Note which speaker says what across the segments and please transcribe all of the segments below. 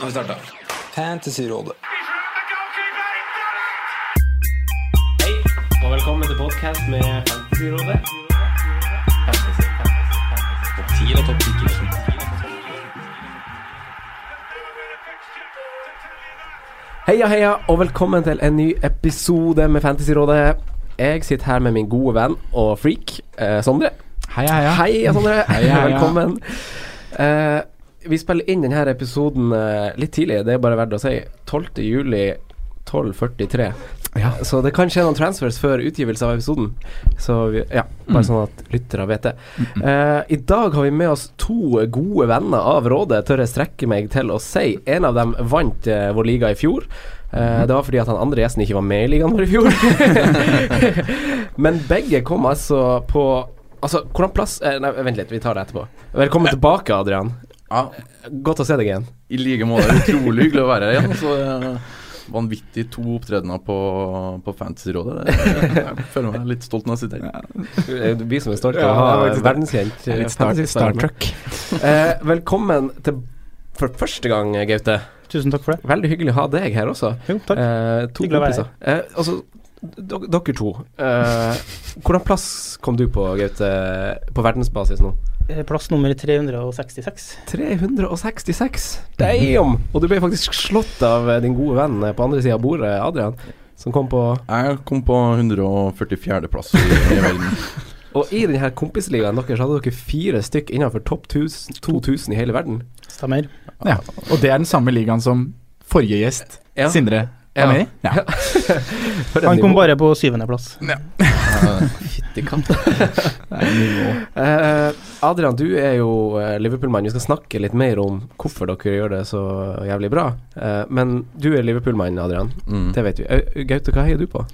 Speaker 1: Nå har vi starta. Fantasyrådet.
Speaker 2: Hei, og velkommen til podcast med Fantasyrådet. Fantasy, fantasy, fantasy. Topp 10 og topp 10 Heia, heia, og velkommen til en ny episode med Fantasyrådet. Jeg sitter her med min gode venn og freak, eh, Sondre.
Speaker 3: Heia, heia.
Speaker 2: Heia, Sondre.
Speaker 3: Heia, heia.
Speaker 2: Velkommen. Eh, vi spiller inn denne episoden eh, litt tidlig, det er bare verdt å si. 12. juli 12.43.
Speaker 3: Ja.
Speaker 2: Så det kan skje noen transfers før utgivelse av episoden. Så vi, ja, bare sånn at lyttere vet det. Eh, I dag har vi med oss to gode venner av Rådet, tør jeg strekke meg til å si. En av dem vant eh, vår liga i fjor. Eh, det var fordi at han andre gjesten ikke var med i ligaen vår i fjor. Men begge kom altså på Altså, hvordan plass Nei, vent litt, vi tar det etterpå. Velkommen tilbake, Adrian.
Speaker 4: Ja,
Speaker 2: Godt å se deg igjen.
Speaker 4: i like måte. Utrolig hyggelig å være her igjen. Så eh, vanvittig to opptredener på, på Fantasyrådet. Jeg, Jeg føler meg litt stolt når jeg sitter her.
Speaker 2: Du blir Vi som er stolte
Speaker 3: Ja,
Speaker 2: av å ha verdenskjent eh,
Speaker 3: Star, Trek.
Speaker 2: Eh, velkommen til for første gang, Gaute.
Speaker 5: Tusen takk for det.
Speaker 2: Veldig hyggelig å ha deg her også.
Speaker 5: Jo, takk.
Speaker 2: Eh, to
Speaker 5: Hyggelig å være
Speaker 2: kompiser. Eh, altså, dere, dere to. Eh, hvordan plass kom du på, Gaute, på verdensbasis nå?
Speaker 5: Eh, Plass nummer 366.
Speaker 2: 366. Damn! Og du ble faktisk slått av eh, din gode venn eh, på andre sida av bordet, Adrian, som kom på
Speaker 4: Jeg kom på 144.-plass i, i verden.
Speaker 2: Og i denne kompisligaen deres hadde dere fire stykk innenfor topp 2000 i hele verden.
Speaker 5: Stemmer.
Speaker 3: Ja. Og det er den samme ligaen som forrige gjest,
Speaker 2: Ja.
Speaker 3: Sindre,
Speaker 2: Ja.
Speaker 3: var med i. Ja.
Speaker 5: Han kom bare på syvendeplass.
Speaker 2: Fytti katta. uh, Adrian, du er jo eh, Liverpool-mann. Vi skal snakke litt mer om hvorfor dere gjør det så jævlig bra. Uh, men du er Liverpool-mann, Adrian.
Speaker 4: Mm.
Speaker 2: Det vet vi. Uh, Gaute, hva heier du på?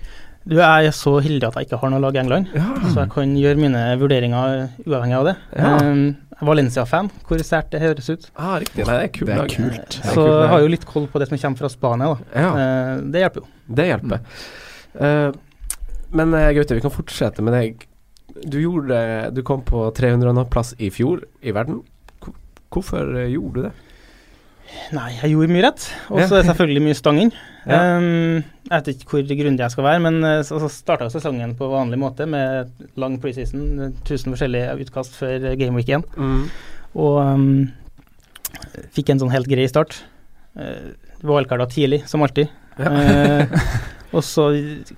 Speaker 5: Du jeg er så heldig at jeg ikke har noe lag i England, så jeg kan gjøre mine vurderinger uavhengig av det.
Speaker 2: Ja.
Speaker 5: Um, Valencia-fan, hvor sært det høres ut.
Speaker 2: Ah, riktig. Nei, det er kult.
Speaker 3: Det er kult.
Speaker 2: Det er
Speaker 5: Så jeg har jo litt koll på det som kommer fra Spania, da.
Speaker 2: Ja,
Speaker 5: Eh, det hjelper jo.
Speaker 2: det hjelper. Eh, men eh, Gaute, vi kan fortsette med deg. Du gjorde Du kom på 300.-plass i fjor i verden. Hvorfor gjorde du det?
Speaker 5: Nei, jeg gjorde mye rett. Og så selvfølgelig mye stangen.
Speaker 2: Ja.
Speaker 5: Um, jeg vet ikke hvor grundig jeg skal være, men eh, så, så starta sesongen på vanlig måte med lang preseason. eh, 1000 forskjellige utkast før Game Week 1. Og um, fikk en sånn helt grei start. Uh, Wildcarda tidlig, som alltid.
Speaker 2: Ja.
Speaker 5: uh, og så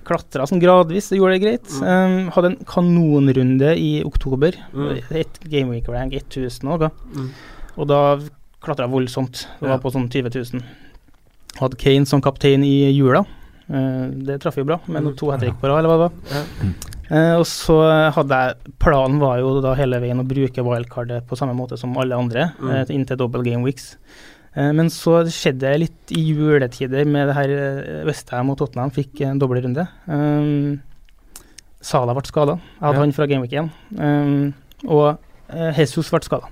Speaker 5: klatra sånn gradvis, det gjorde det greit. Um, hadde en kanonrunde i oktober.
Speaker 2: Mm.
Speaker 5: Et Game Week rank 1000 og noe.
Speaker 2: Mm.
Speaker 5: Og da klatra voldsomt. Det var på sånn 20 000. Hadde Kane som kaptein i jula. Eh, det traff jo bra, med
Speaker 2: Mm.
Speaker 5: to hat trick på rad, eller hva det var. Eh, og så hadde jeg Planen var jo da hele veien å bruke wildcardet på samme måte som alle andre,
Speaker 2: Mm.
Speaker 5: eh, inntil double game weeks. Men så skjedde det litt i juletider med det her Westham og Tottenham fikk en dobbeltrunde. Um, Sala ble skada. Jeg hadde
Speaker 2: Ja.
Speaker 5: han fra Game Week 1. Um, og Jesus ble skada.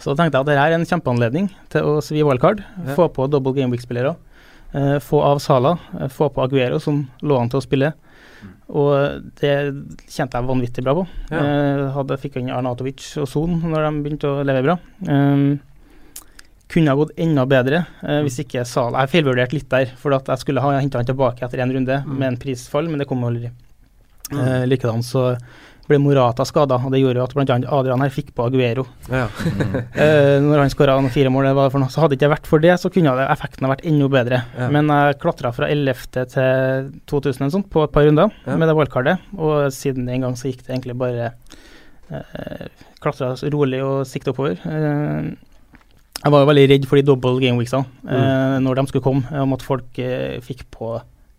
Speaker 5: Så da tenkte jeg at dette er en kjempeanledning til å svi wildcard.
Speaker 2: Ja.
Speaker 5: Få på double game week-spillere. eh, få av Sala. eh, få på Aguero, som lå an til å spille. Og det kjente jeg vanvittig bra på.
Speaker 2: Ja.
Speaker 5: Eh, hadde fikk inn Arnatovic og Son når de begynte å leve bra. Um, kunne ha gått enda bedre eh, hvis ikke Sala Jeg feilvurderte litt der, for at jeg skulle ha henta han tilbake etter en runde
Speaker 2: Mm.
Speaker 5: med en prisfall, men det kom aldri. Eh, likedan så ble Morata skada, og det gjorde jo at bl.a. Adrian her fikk på Aguero.
Speaker 2: Ja.
Speaker 5: Eh, når han skåra fire mål, det for noe. så hadde det ikke vært for det, så kunne det, effekten ha vært enda bedre.
Speaker 2: Ja.
Speaker 5: Men jeg klatra fra 11. til 2000 eller sånt, på et par runder
Speaker 2: Ja.
Speaker 5: med det wildcardet, og siden den gang så gikk det egentlig bare eh, Klatra rolig og sikta oppover. Eh, jeg var jo veldig redd for de double game mm. eh, når de skulle komme, om at folk eh, fikk på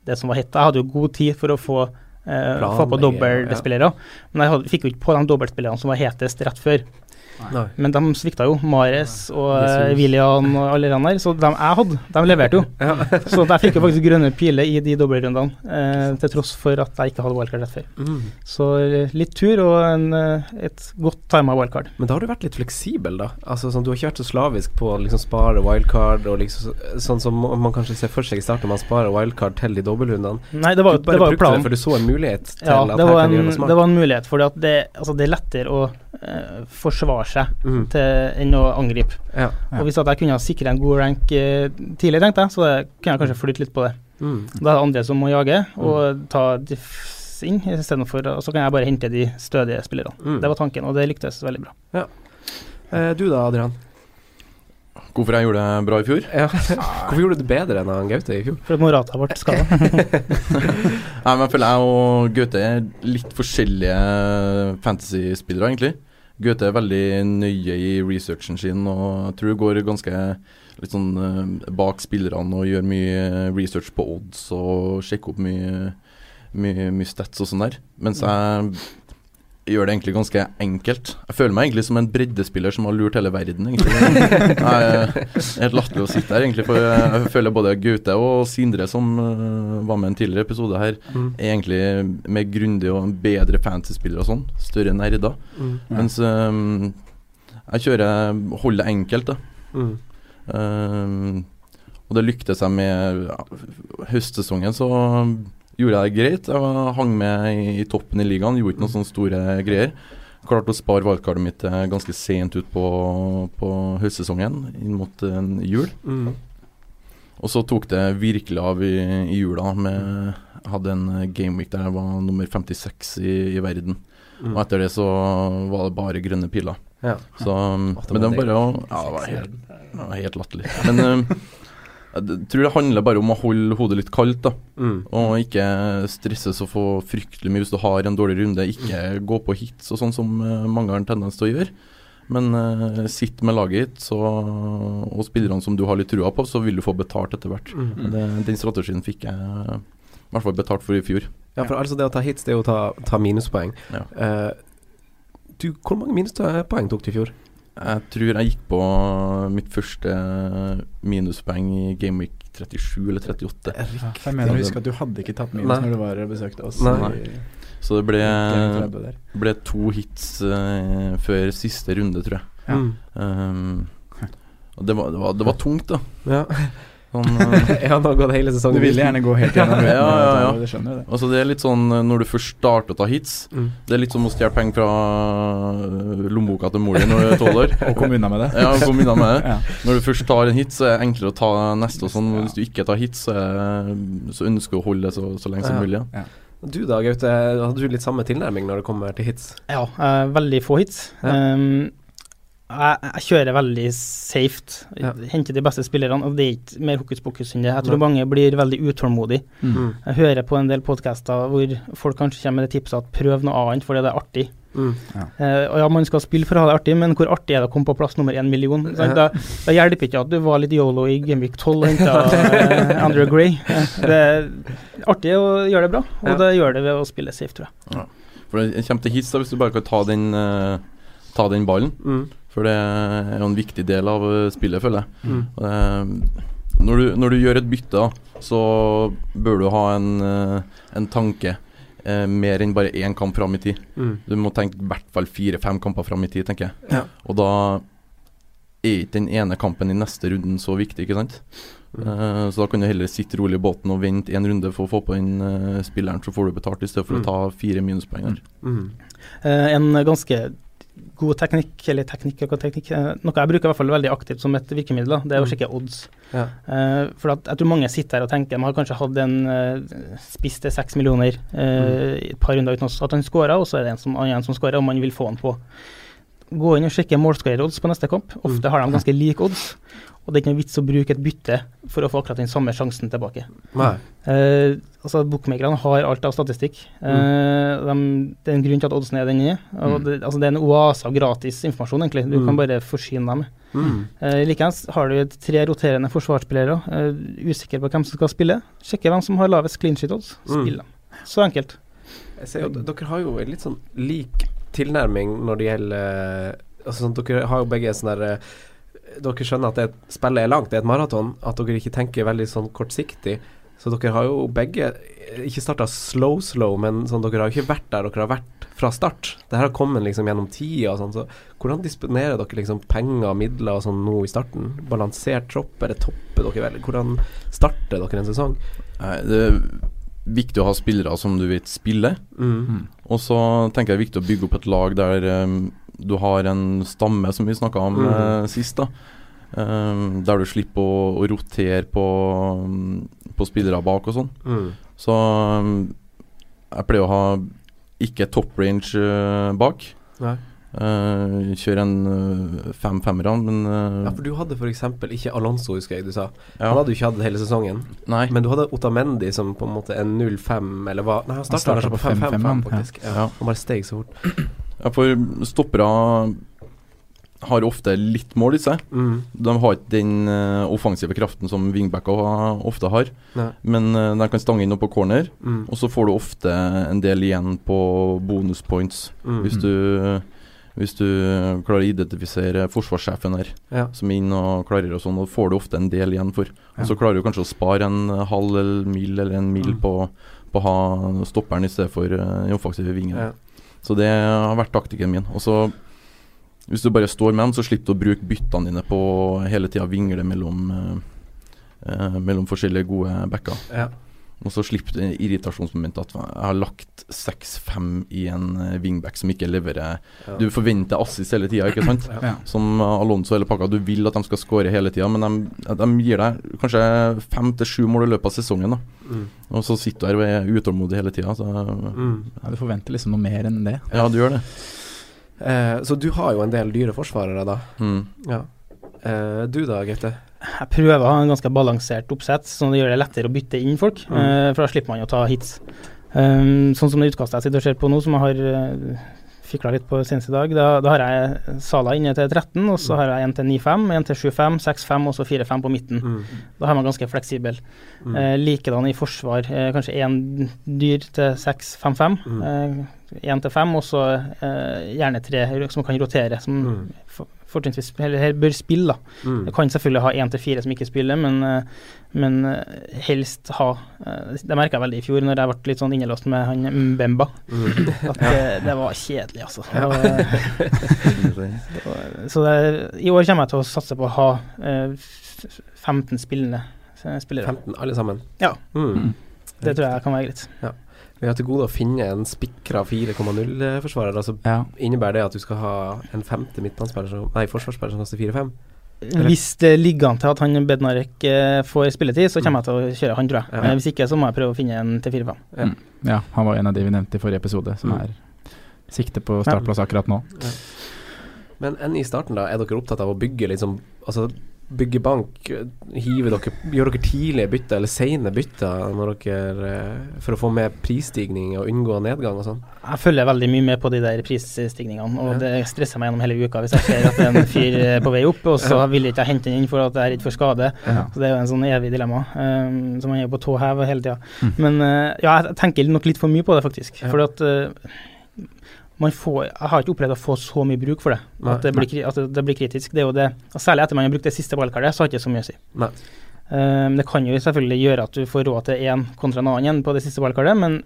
Speaker 5: det som var hett. Jeg hadde jo god tid for å få eh, få på dobbeltspillere. Ja. men jeg hadde, fikk jo ikke på de dobbeltspillerne som var hetest rett før.
Speaker 2: Nei.
Speaker 5: Men de svikta jo. Mares og eh, William og alle de der. Så de jeg hadde, de leverte jo.
Speaker 2: Ja.
Speaker 5: Så jeg fikk jo faktisk grønne piler i de dobbeltrundene, eh, til tross for at jeg ikke hadde wildcard rett før.
Speaker 2: Mm.
Speaker 5: Så eh, litt tur og en, eh, et godt tima wildcard.
Speaker 2: Men da har du vært litt fleksibel, da. Altså sånn, Du har ikke vært så slavisk på å liksom spare wildcard, og liksom, sånn som man kanskje ser for seg i starten, man sparer wildcard til de dobbeltrundene.
Speaker 5: Nei, det var,
Speaker 2: Du bare
Speaker 5: det var
Speaker 2: brukte det for du så en mulighet til
Speaker 5: Ja,
Speaker 2: at her
Speaker 5: var,
Speaker 2: kan du
Speaker 5: en,
Speaker 2: gjøre noe smart.
Speaker 5: det var en mulighet, for det, altså det er lettere å eh, forsvare seg
Speaker 2: Mm.
Speaker 5: til, enn å angripe.
Speaker 2: Ja.
Speaker 3: Ja.
Speaker 5: Og Hvis at jeg kunne ha sikret en god rank eh, tidlig, tenkte jeg, så det, kunne jeg kanskje flytte litt på det.
Speaker 2: Mm.
Speaker 5: Da er det andre som må jage og ta diffs inn istedenfor Og så kan jeg bare hente de stødige spillerne.
Speaker 2: Mm.
Speaker 5: Det var tanken, og det lyktes veldig bra.
Speaker 2: Eh, du da, Adrian?
Speaker 4: Hvorfor jeg gjorde det bra i fjor?
Speaker 2: Ja. Hvorfor gjorde du det bedre enn han Gaute i fjor?
Speaker 5: For at Morata ble skada.
Speaker 4: Nei, men jeg føler jeg og Gaute er litt forskjellige fantasy-spillere, egentlig. Gaute er veldig nøye i researchen sin, og jeg tror går ganske litt sånn eh, bak spillerne og gjør mye research på odds og sjekker opp mye, mye, mye stats og sånn der. Mens jeg gjør det egentlig ganske enkelt. Jeg føler meg egentlig som en breddespiller som har lurt hele verden, egentlig. Jeg er helt latterlig å sitte her, egentlig, for jeg føler både Gaute og Sindre, som eh, var med i en tidligere episode her,
Speaker 2: Mm.
Speaker 4: er egentlig mer grundige og bedre fantasy-spillere og sånn. Større nerder.
Speaker 2: Mm.
Speaker 4: Mens eh, jeg kjører holder det enkelt, da.
Speaker 2: Mm.
Speaker 4: Eh, og det lyktes jeg med ja, høstsesongen, så gjorde jeg det greit. Jeg hang med i, i toppen i ligaen, gjorde ikke noen sånne store greier. Klarte å spare wildcardet mitt eh, ganske sent ut på, på høstsesongen, inn mot eh, jul.
Speaker 2: Mm.
Speaker 4: Og så tok det virkelig av i, i jula. Med, hadde en eh, gameweek der jeg var nummer 56 i, i verden.
Speaker 2: Mm.
Speaker 4: Og etter det så var det bare grønne piler.
Speaker 2: Ja.
Speaker 4: Så, men det
Speaker 2: var
Speaker 4: bare å Ja, det var helt, det var helt latterlig. Men jeg tror det handler bare om å holde hodet litt kaldt, da.
Speaker 2: Mm.
Speaker 4: Og ikke stresse så få fryktelig mye hvis du har en dårlig runde. Ikke gå på hits og sånn som eh, mange har en tendens til å gjøre. Men uh, sitt med laget ditt så, og spillerne som du har litt trua på, så vil du få betalt etter hvert.
Speaker 2: Mm.
Speaker 4: Det, den strategien fikk jeg i hvert fall betalt for i fjor.
Speaker 2: Ja, for altså det å ta hits, det er å ta, ta minuspoeng.
Speaker 4: Ja.
Speaker 2: Uh, du, hvor mange minuspoeng tok du i fjor?
Speaker 4: Jeg tror jeg gikk på mitt første minuspoeng i Gameweek 37 eller 38.
Speaker 3: Ja, jeg mener å huske at du hadde ikke tatt minus
Speaker 2: Nei.
Speaker 3: når du var og besøkte oss.
Speaker 2: Nei.
Speaker 4: Så det ble,
Speaker 3: Game 30 der.
Speaker 4: ble to hits uh, før siste runde, tror jeg.
Speaker 3: Ja.
Speaker 2: Mm.
Speaker 4: Um, og det var, det, var, det var tungt, da.
Speaker 2: Ja.
Speaker 4: Sånn, ja,
Speaker 2: Jeg har nå gått hele
Speaker 3: Du
Speaker 2: vil
Speaker 3: ville gjerne gå helt gjennom
Speaker 4: Ja, ja, ja.
Speaker 3: Det skjønner jo det.
Speaker 4: altså det er litt sånn eh, når du først starter å ta hits
Speaker 2: Mm.
Speaker 4: Det er litt som å stjele penger fra eh, lommeboka til mor di når du er tolv år.
Speaker 3: Og komme unna med det.
Speaker 4: Ja, kom unna med det.
Speaker 3: Ja.
Speaker 4: Når du først tar en hit, så er det enklere å ta neste. Og sånn. Hvis du ikke tar hit, så, er, så ønsker du å holde det så, så lenge som
Speaker 2: Ja.
Speaker 4: mulig. Ja.
Speaker 2: Du da, Gaute. Hadde du litt samme tilnærming når det kommer til hits?
Speaker 5: Ja, eh, veldig få hits.
Speaker 2: Ja.
Speaker 5: Um, jeg, jeg kjører veldig safe.
Speaker 2: Ja.
Speaker 5: Henter de beste spillerne, og det er ikke mer hokus pokus enn det. Jeg
Speaker 2: Nei.
Speaker 5: tror mange blir veldig utålmodige.
Speaker 2: Mm.
Speaker 5: Jeg hører på en del podcaster hvor folk kanskje kommer med det tipset at prøv noe annet fordi det er artig.
Speaker 2: Mm.
Speaker 5: Eh, og ja, man skal spille for å ha det artig, men hvor artig er det å komme på plass nummer én million?
Speaker 2: Ja.
Speaker 5: Da, da hjelper ikke at du var litt yolo i Gameweek 12 og henta uh, Andrew Gray. Eh, Det er artig å gjøre det bra, og
Speaker 2: Ja.
Speaker 5: det gjør det ved å spille safe, tror jeg.
Speaker 4: For det kommer til hits da, hvis du bare kan ta den, uh, ta den ballen.
Speaker 2: Mm.
Speaker 4: For det er jo en viktig del av eh, spillet, føler jeg.
Speaker 2: Mm.
Speaker 4: Eh, når, du, når du gjør et bytte, så bør du ha en, eh, en tanke eh, mer enn bare én kamp fram i tid.
Speaker 2: Mm.
Speaker 4: Du må tenke i hvert fall fire-fem kamper fram i tid, tenker jeg.
Speaker 2: Ja.
Speaker 4: Og da er ikke den ene kampen i neste runden så viktig, ikke sant.
Speaker 2: Mm.
Speaker 4: Eh, så da kan du heller sitte rolig i båten og vente en runde for å få på inn spilleren, så får du betalt, i stedet for
Speaker 2: Mm.
Speaker 4: å ta fire minuspoeng der.
Speaker 2: Mm.
Speaker 5: Eh, en ganske god teknikk, eller teknikk teknikk, eh, noe jeg bruker i hvert fall veldig aktivt som et virkemiddel, da, det er å
Speaker 2: Mm.
Speaker 5: sjekke odds.
Speaker 2: Ja.
Speaker 5: Eh, for at jeg tror mange sitter her og tenker de har kanskje hatt en uh, spiss til seks millioner eh, i et par runder uten at han scorer, og så er det en som, en som skårer, og man vil få han på. Gå inn og sjekke målskårerodds på neste kamp. Ofte har de ganske like odds, og det er ikke noe vits å bruke et bytte for å få akkurat den samme sjansen tilbake.
Speaker 2: Nei.
Speaker 5: Eh, altså Bookmakerne har alt av statistikk. Eh, de, det er en grunn til at oddsen er den er. Og
Speaker 4: Mm.
Speaker 5: det, altså det er en oase av gratis informasjon, egentlig. Du
Speaker 2: Mm.
Speaker 5: kan bare forsyne dem.
Speaker 2: Mm.
Speaker 5: Eh, Likeens har du tre roterende forsvarsspillere. Eh, usikker på hvem som skal spille. Sjekke hvem som har lavest clean shit odds.
Speaker 2: Mm.
Speaker 5: Spill dem. Så enkelt.
Speaker 2: Jeg ser jo dere har jo en litt sånn lik tilnærming når det gjelder Altså sånn, Dere har jo begge sånn der eh, Dere skjønner at det, spillet er langt, det er et maraton. At dere ikke tenker veldig sånn kortsiktig. Så dere har jo begge eh, ikke starta slow-slow, men sånn, dere har jo ikke vært der dere har vært fra start. Det her har kommet liksom gjennom tida og sånn. Så hvordan disponerer dere liksom penger, midler og sånn nå i starten? Balansert tropp, eller topper dere vel? Hvordan starter dere en sesong?
Speaker 4: Nei, det er viktig å ha spillere som du vet spiller.
Speaker 2: Mm.
Speaker 4: Og så tenker jeg det er viktig å bygge opp et lag der um, du har en stamme, som vi snakka om
Speaker 2: Mm.
Speaker 4: uh, sist, da. um, der du slipper å, å rotere på, um, på spillere bak og sånn.
Speaker 2: Mm.
Speaker 4: Så um, jeg pleier å ha ikke top range uh, bak.
Speaker 2: Nei.
Speaker 4: Uh, kjøre en uh, fem femmere, men uh,
Speaker 2: Ja, for du hadde f.eks. ikke Alonso, husker jeg du sa.
Speaker 4: ja.
Speaker 2: Han hadde jo ikke hatt hele sesongen.
Speaker 4: Nei.
Speaker 2: Men du hadde Otamendi som på en måte en 0-5, eller hva Nei, han starta kanskje på
Speaker 3: på
Speaker 2: 5-5,
Speaker 3: 5-5, han,
Speaker 2: faktisk. Ja.
Speaker 4: Ja.
Speaker 2: Han bare steg så fort.
Speaker 4: Ja, for stoppere har ofte litt mål i seg.
Speaker 2: Mm.
Speaker 4: De har ikke den offensive kraften som wingbacker ofte har.
Speaker 2: Nei.
Speaker 4: Men de kan stange inn opp på corner,
Speaker 2: Mm.
Speaker 4: og så får du ofte en del igjen på bonuspoints.
Speaker 2: Mm.
Speaker 4: Hvis du hvis du klarer å identifisere forsvarssjefen her,
Speaker 2: Ja.
Speaker 4: som er inn og klarer og sånn, og får du ofte en del igjen for. Og så klarer du kanskje å spare en halv eller mil eller en mil
Speaker 2: Mm.
Speaker 4: på, på å ha stopperen i stedet for den offensive vingen.
Speaker 2: Ja.
Speaker 4: Så det har vært taktikken min. Og så hvis du bare står med dem, så slipper du å bruke byttene dine på hele tida vingle mellom eh, eh, mellom forskjellige gode backer.
Speaker 2: Ja.
Speaker 4: Og så slipper det irritasjonsmomentet at jeg har lagt 6-5 i en eh, wingback som ikke leverer
Speaker 2: Ja.
Speaker 4: Du forventer assist hele tida, ikke sant?
Speaker 3: Ja.
Speaker 4: Som Alonso eller Pakka, du vil at de skal skåre hele tida, men de, de gir deg kanskje fem til sju mål i løpet av sesongen. da
Speaker 2: Mm.
Speaker 4: Og så sitter du her og er utålmodig hele tida.
Speaker 2: Mm.
Speaker 3: Ja, du forventer liksom noe mer enn det.
Speaker 4: ja, du gjør det.
Speaker 2: Eh, så du har jo en del dyre forsvarere, da.
Speaker 4: Mm.
Speaker 2: Ja. Eh, du da, Gaute?
Speaker 5: Jeg prøver å ha en ganske balansert oppsett, sånn at det gjør det lettere å bytte inn folk.
Speaker 2: Mm.
Speaker 5: Uh, for da slipper man å ta hits. Um, sånn som det utkastet jeg sitter og ser på nå, som jeg har uh, fikla litt på senest i dag, da, da har jeg Sala inne til 13, og så har jeg 1 til 9-5, 1 til 7-5, 6-5 og så 4-5 på midten.
Speaker 2: Mm.
Speaker 5: Da er man ganske fleksibel.
Speaker 2: Mm.
Speaker 5: Uh, likedan i forsvar, uh, kanskje én dyr til 6-5-5.
Speaker 2: Mm.
Speaker 5: Én til 5, og så eh, gjerne tre som kan rotere, som
Speaker 2: Mm.
Speaker 5: Fortrinnsvis bør spille. da.
Speaker 2: Mm.
Speaker 5: Jeg kan selvfølgelig ha én til fire som ikke spiller, men, eh, men eh, helst ha eh, Det merka jeg veldig i fjor, når jeg ble litt sånn innelåst med han Mbemba.
Speaker 2: Mm.
Speaker 5: At det, det var kjedelig, altså. Ja. så det, I år kommer jeg til å satse på å ha eh, 15 spillende spillere.
Speaker 2: 15 alle sammen?
Speaker 5: Ja.
Speaker 2: Mm.
Speaker 5: Det tror jeg kan være greit.
Speaker 2: Vi har til gode å finne en spikra 4,0-forsvarer. Altså
Speaker 3: Ja.
Speaker 2: innebærer det at du skal ha en femte midtbanespiller som Nei, forsvarsspiller som koster 4-5?
Speaker 5: Hvis det ligger an til at han Bednarek eh, får spilletid, så kommer jeg til å kjøre han, tror jeg.
Speaker 2: Ja.
Speaker 5: Hvis ikke, så må jeg prøve å finne en til 4-5.
Speaker 2: Ja.
Speaker 3: Mm. ja, han var en av de vi nevnte i forrige episode, som
Speaker 2: Mm.
Speaker 3: er sikte på startplass akkurat nå.
Speaker 2: Men enn i starten, da, er dere opptatt av å bygge liksom Altså bygge bank, hive dere Gjør dere tidlige bytter eller sene bytter dere eh, for å få med prisstigning og unngå nedgang og sånn?
Speaker 5: Jeg følger veldig mye med på de der prisstigningene, og
Speaker 2: Ja.
Speaker 5: det stresser meg gjennom hele uka hvis jeg ser at det er en fyr eh, på vei opp, og så vil jeg ikke jeg hente den inn for at jeg er redd for skade.
Speaker 3: Ja.
Speaker 5: Så Det er jo en sånn evig dilemma, um, så man er jo på tå hev hele tida.
Speaker 3: Mm.
Speaker 5: Men eh, ja, jeg tenker nok litt for mye på det, faktisk.
Speaker 2: Ja.
Speaker 5: For at får, jeg har ikke opplevd å få så mye bruk for det.
Speaker 2: Nei.
Speaker 5: At det, blir, at det, det blir kritisk. Det er jo det, og Særlig etter man har brukt det siste valgkartet, så har det ikke så mye å si. Um, det kan jo selvfølgelig gjøre at du får råd til én kontra en annen på det siste valgkartet, men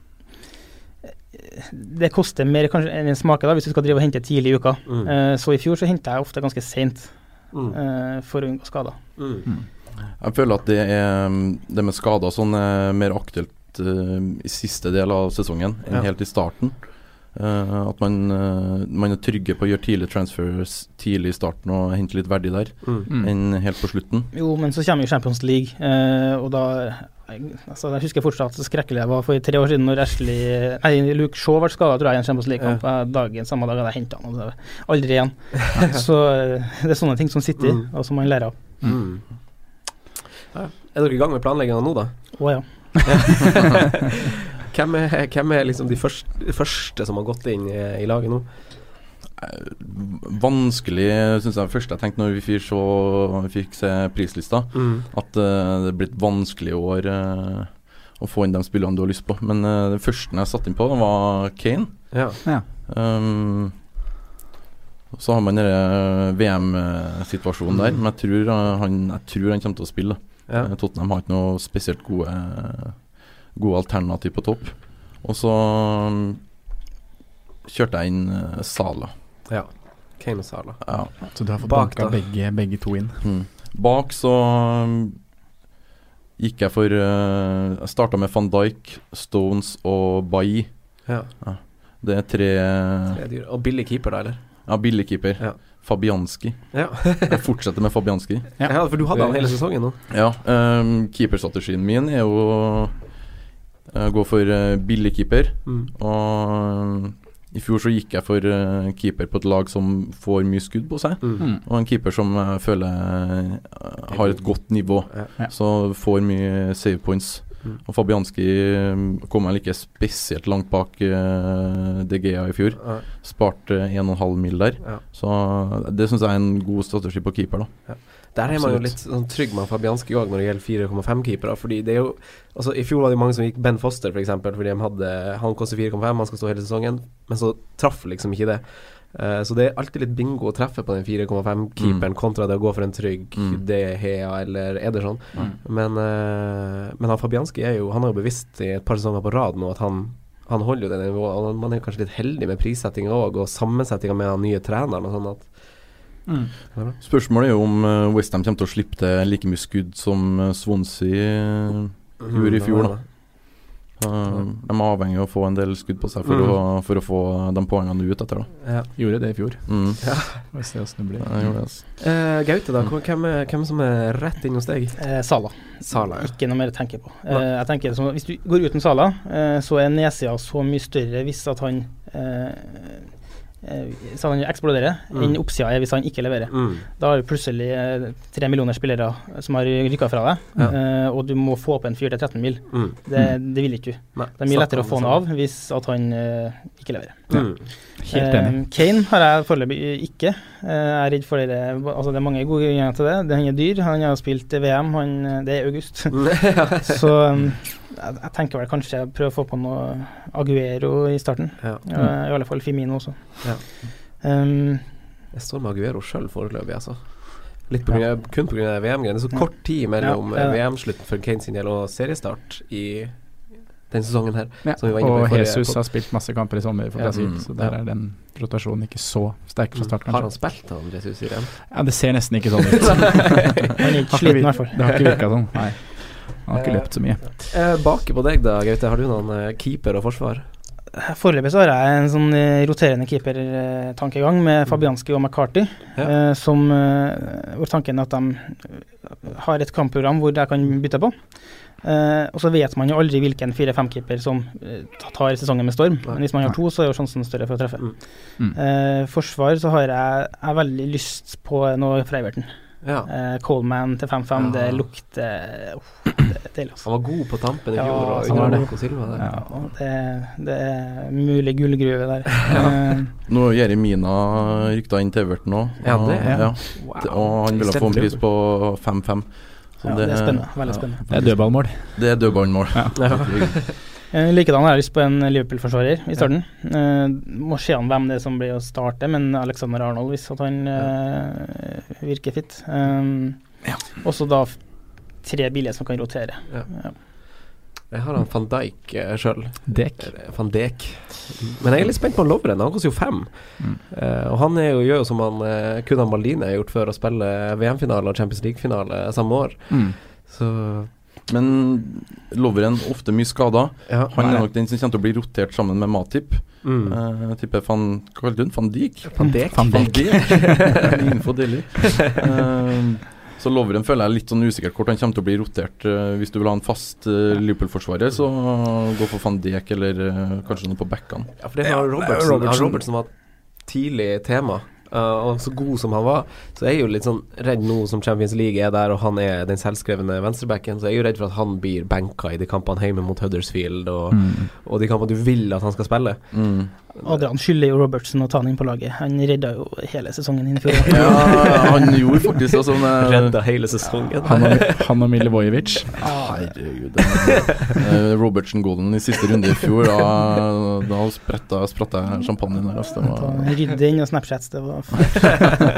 Speaker 5: eh, det koster mer kanskje enn en smaker da, hvis du skal drive og hente tidlig i uka.
Speaker 2: Mm.
Speaker 5: Uh, så i fjor så henta jeg ofte ganske seint
Speaker 2: Mm.
Speaker 5: uh, for å unngå skader.
Speaker 2: Mm.
Speaker 4: Jeg føler at det, er, det med skader sånn er mer aktuelt uh, i siste del av sesongen enn
Speaker 2: Ja.
Speaker 4: helt i starten. Eh, at man, uh, man er trygge på å gjøre tidlige transfers tidlig i starten og hente litt verdi der,
Speaker 2: Mm.
Speaker 3: Mm.
Speaker 4: enn helt på slutten.
Speaker 5: Jo, men så kommer jo Champions League, uh, og da altså, Jeg husker fortsatt så skrekkelig jeg var for tre år siden når Ashley Nei, Luke Shaw ble skada, tror jeg, i en Champions League-kamp. Ja. Dagen, samme dag hadde jeg henta han, og det var aldri igjen. så det er sånne ting som sitter i,
Speaker 2: Mm.
Speaker 5: og som man lærer av.
Speaker 2: Mm. Ja. Er dere i gang med planlegginga nå, da?
Speaker 5: Å ja.
Speaker 2: Hvem er, hvem er liksom de første, første som har gått inn i, i laget nå?
Speaker 4: Eh, Vanskelig, syns jeg først jeg tenkte når vi fikk, så, vi fikk se prislista,
Speaker 2: Mm.
Speaker 4: at uh, det er blitt vanskelig i år uh, å få inn de spillene du har lyst på. Men uh, det første jeg satte inn på, var Kane.
Speaker 2: Ja.
Speaker 4: Um, så har man VM-situasjonen der, men jeg tror, han, jeg tror han kommer til å spille.
Speaker 2: ja.
Speaker 4: Tottenham har ikke noe spesielt gode, gode alternativ på topp. Og så um, kjørte jeg inn uh, Sala.
Speaker 2: ja. Kane og Sala.
Speaker 4: Ja.
Speaker 3: Så du har fått
Speaker 2: Bak
Speaker 3: banka begge, begge to inn.
Speaker 4: Mm. Bak så um, gikk jeg for uh, Jeg starta med van Dijk, Stones og Bailly.
Speaker 2: Ja.
Speaker 4: Det er tre
Speaker 2: Det er dyr. Og billig keeper, da, eller?
Speaker 4: Ja, billigkeeper.
Speaker 2: Ja.
Speaker 4: Fabianski.
Speaker 2: Ja.
Speaker 4: Jeg fortsetter med Fabianski.
Speaker 3: Ja.
Speaker 2: ja, for du hadde han hele sesongen nå.
Speaker 4: Ja, um, keeperstrategien min er jo gå for billig billigkeeper.
Speaker 2: Mm.
Speaker 4: Og i fjor så gikk jeg for uh, keeper på et lag som får mye skudd på seg.
Speaker 2: Mm.
Speaker 3: Mm.
Speaker 4: Og en keeper som jeg føler har et godt nivå,
Speaker 2: Ja.
Speaker 3: Ja.
Speaker 4: så får mye save points.
Speaker 2: Mm.
Speaker 4: Og Fabianski kom vel ikke spesielt langt bak uh, DGA i fjor.
Speaker 2: Ja.
Speaker 4: Sparte 1,5 mil der.
Speaker 2: Ja.
Speaker 4: Så det syns jeg er en god strategi på keeper, da.
Speaker 2: Der er man jo litt sånn trygg med Fabianski òg når det gjelder 4,5-keepere. Fordi det er jo Altså I fjor var det mange som gikk Ben Foster, f.eks. Fordi de hadde Han koster 4,5, han skal stå hele sesongen. Men så traff liksom ikke det. Eh, så det er alltid litt bingo å treffe på den 4,5-keeperen kontra det å gå for en trygg
Speaker 4: Mm.
Speaker 2: De Hea eller Ederson.
Speaker 3: Mm.
Speaker 2: Men, eh, men han Fabianski er jo Han har jo bevisst i et par sesonger på rad nå at han han holder jo det nivået. Og man er kanskje litt heldig med prissettinga òg, og sammensettinga med den nye treneren. og sånn at
Speaker 3: Mm.
Speaker 4: Spørsmålet er jo om uh, Westham kommer til å slippe til like mye skudd som uh, Swansea uh, gjorde i fjor. da Uh, De er avhengig av å få en del skudd på seg for,
Speaker 2: Mm.
Speaker 4: å, for å få de poengene ut etter. da
Speaker 2: Ja.
Speaker 3: Gjorde det i fjor.
Speaker 4: mm.
Speaker 3: Får se hvordan det blir.
Speaker 4: Ja, det, altså.
Speaker 2: uh, Gaute, da. Hvem, hvem som er rett inn hos deg?
Speaker 5: Uh, Sala.
Speaker 2: Sala, ja.
Speaker 5: Ikke noe mer å tenke på. Eh, jeg tenker som, Hvis du går uten Sala, eh, så er nedsida så mye større hvis at han eh, eh, Hvis han eksploderer,
Speaker 2: Mm.
Speaker 5: enn oppsida er hvis han ikke leverer.
Speaker 2: Mm.
Speaker 5: Da har du plutselig eh, tre millioner spillere som har rykka fra deg,
Speaker 2: Ja.
Speaker 5: eh, og du må få opp en fyr til 13 mil.
Speaker 2: Mm.
Speaker 5: Det, det vil ikke du.
Speaker 2: Nei,
Speaker 5: Det er mye lettere å få han av hvis at han eh, ikke leverer.
Speaker 2: Mm.
Speaker 3: Helt enig.
Speaker 5: Eh, Kane har jeg foreløpig ikke. Eh, jeg er redd for det. Altså, det er mange gode grunner til det. det. Han er dyr, han har spilt VM, han, det er august. Så um, jeg, jeg tenker vel kanskje jeg prøver å få på noe Aguero i starten.
Speaker 2: ja.
Speaker 5: Eh, I alle fall Fimino også.
Speaker 2: Ja.
Speaker 5: Um,
Speaker 2: Jeg står med Aguero sjøl foreløpig, altså. Litt på grunn av, kun pga. VM-greiene. Er så kort tid mellom
Speaker 5: Ja, ja.
Speaker 2: VM-slutten for Kane sin del og seriestart i den sesongen her.
Speaker 3: Ja.
Speaker 2: Som vi var inne på
Speaker 3: Og
Speaker 2: forrige
Speaker 3: Jesus har spilt masse kamper i sommer for
Speaker 2: Ja.
Speaker 3: Brasil,
Speaker 4: Mm.
Speaker 3: så der er den rotasjonen ikke så sterk fra start,
Speaker 2: Har han spilt, han Jesus, i den?
Speaker 3: Ja, det ser nesten ikke sånn ut.
Speaker 5: han er sliten, i hvert fall.
Speaker 3: Det har ikke virka sånn, nei. Han har ikke løpt så mye.
Speaker 2: Eh, baki på deg da, Gaute. Har du noen eh, keeper og forsvar?
Speaker 5: Foreløpig så har jeg en sånn eh, roterende keepertankegang med Fabianski og McCarthy,
Speaker 2: Ja.
Speaker 5: eh, som eh, hvor tanken er at de eh, har et kampprogram hvor jeg kan bytte på. Eh, og så vet man jo aldri hvilken 4-5-keeper som uh, tar sesongen med storm. Men hvis man har to, så er jo sjansen større for å treffe.
Speaker 2: Mm.
Speaker 3: Mm.
Speaker 5: Uh, forsvar så har jeg, jeg veldig lyst på noe fra Everton.
Speaker 2: Ja.
Speaker 5: Eh, Coleman til 5-5, det
Speaker 2: Ah.
Speaker 5: lukter oh, Det er deilig, altså.
Speaker 2: Han var god på tampen i
Speaker 5: Ja,
Speaker 2: og
Speaker 5: han var
Speaker 2: under
Speaker 5: det.
Speaker 2: Silva der.
Speaker 3: Ja.
Speaker 5: Og det, det er mulig gullgruve der. Eh,
Speaker 4: Nå er Jeremina rykta inn til Everton.
Speaker 2: Ja, det er-
Speaker 4: ja.
Speaker 2: Wow.
Speaker 4: Og han ville få en pris på 5-5.
Speaker 5: Ja, det er spennende. Veldig
Speaker 4: ja.
Speaker 5: spennende.
Speaker 3: Det er dødballmål.
Speaker 4: Det er dødballmål.
Speaker 3: Ja.
Speaker 5: Eh, Likedan har jeg lyst på en Liverpool-forsvarer i starten. Eh, må se an hvem det er som blir å starte, men Alexander Arnold, hvis at han uh, virker fit. Um, Også da tre billige som kan rotere.
Speaker 2: Ja. Jeg har han van Dijk uh, sjøl. Van Dijk. Men jeg er litt spent på Lovren. Han koster jo fem.
Speaker 3: Mm.
Speaker 2: Uh, og han er jo, gjør jo som han uh, kun han Maldini har gjort før, å spille VM-finale og Champions League-finale samme år.
Speaker 3: Mm.
Speaker 2: Så
Speaker 4: Men Lovren ofte mye skada.
Speaker 2: ja.
Speaker 4: Han er nok den som kommer til å bli rotert sammen med Matip.
Speaker 2: Mm.
Speaker 4: Uh, jeg tipper van Hva kalte du den? Van Dijk?
Speaker 2: Van Dijk.
Speaker 3: Van
Speaker 4: Van
Speaker 3: Dijk.
Speaker 4: Dijk. Info deilig. Eh, så Loveren føler jeg litt sånn usikker hvor han kommer til å bli rotert. Eh, hvis du vil ha en fast uh, Liverpool-forsvarer, så gå for van Dijk eller eh, kanskje noe på backene.
Speaker 2: Ja, for det har Robertson,
Speaker 3: Robertsen.
Speaker 2: Han var tidlig tema. Uh, og så god som han var, så er jeg jo litt sånn redd nå som Champions League er der, og han er den selvskrevne venstrebacken, så jeg er jo redd for at han blir benka i de kampene hjemme mot Huddersfield, og,
Speaker 3: Mm.
Speaker 2: og de kampene du vil at han skal spille.
Speaker 4: Mm.
Speaker 5: Adrian skylder jo Robertson å ta han inn på laget. Han redda jo hele sesongen inn i fjor.
Speaker 4: Ja, han gjorde faktisk det sånn eh,
Speaker 2: Redda hele sesongen.
Speaker 3: Han og, han og Milivojevic.
Speaker 4: Herregud. eh, Robertson-goalen i siste runde i fjor, da, da spretta, spratta jeg champagne der. Altså, var
Speaker 5: Rydde inn og Snapchats, det var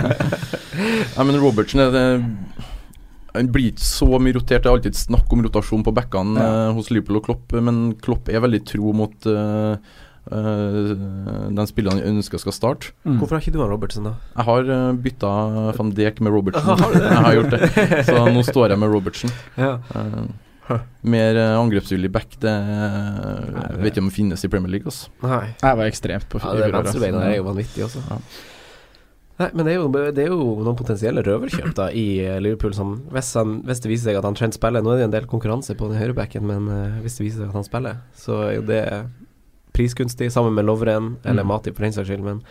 Speaker 4: Nei, men Robertson er det han blir ikke så mye rotert. Det er alltid snakk om rotasjon på backene ja. hos Liverpool og Klopp, men Klopp er veldig tro mot eh, eh, den spilleren jeg ønsker skal starte.
Speaker 3: Mm.
Speaker 2: Hvorfor har ikke du han Robertsen, da?
Speaker 4: Jeg har uh, bytta van Dijk med
Speaker 2: Robertsen.
Speaker 4: Jeg har gjort det. Så nå står jeg med Robertsen.
Speaker 2: Ja.
Speaker 4: Eh, mer uh, angrepsvillig back, det jeg vet ikke om det finnes i Premier League. Altså.
Speaker 2: Nei.
Speaker 3: Jeg var ekstremt på
Speaker 2: Ja,
Speaker 3: i
Speaker 2: det
Speaker 3: altså.
Speaker 2: er jo vanvittig også.
Speaker 3: Ja.
Speaker 2: Nei, men det er, jo, det er jo noen potensielle røverkjøp da i eh, Liverpool. Som hvis, han, hvis det viser seg at han Trent spiller Nå er det en del konkurranse på den høyrebacken, men uh, hvis det viser seg at han spiller, så er jo det prisgunstig, sammen med Lovren eller
Speaker 3: Mm.
Speaker 2: Mati, for den saks skyld. Men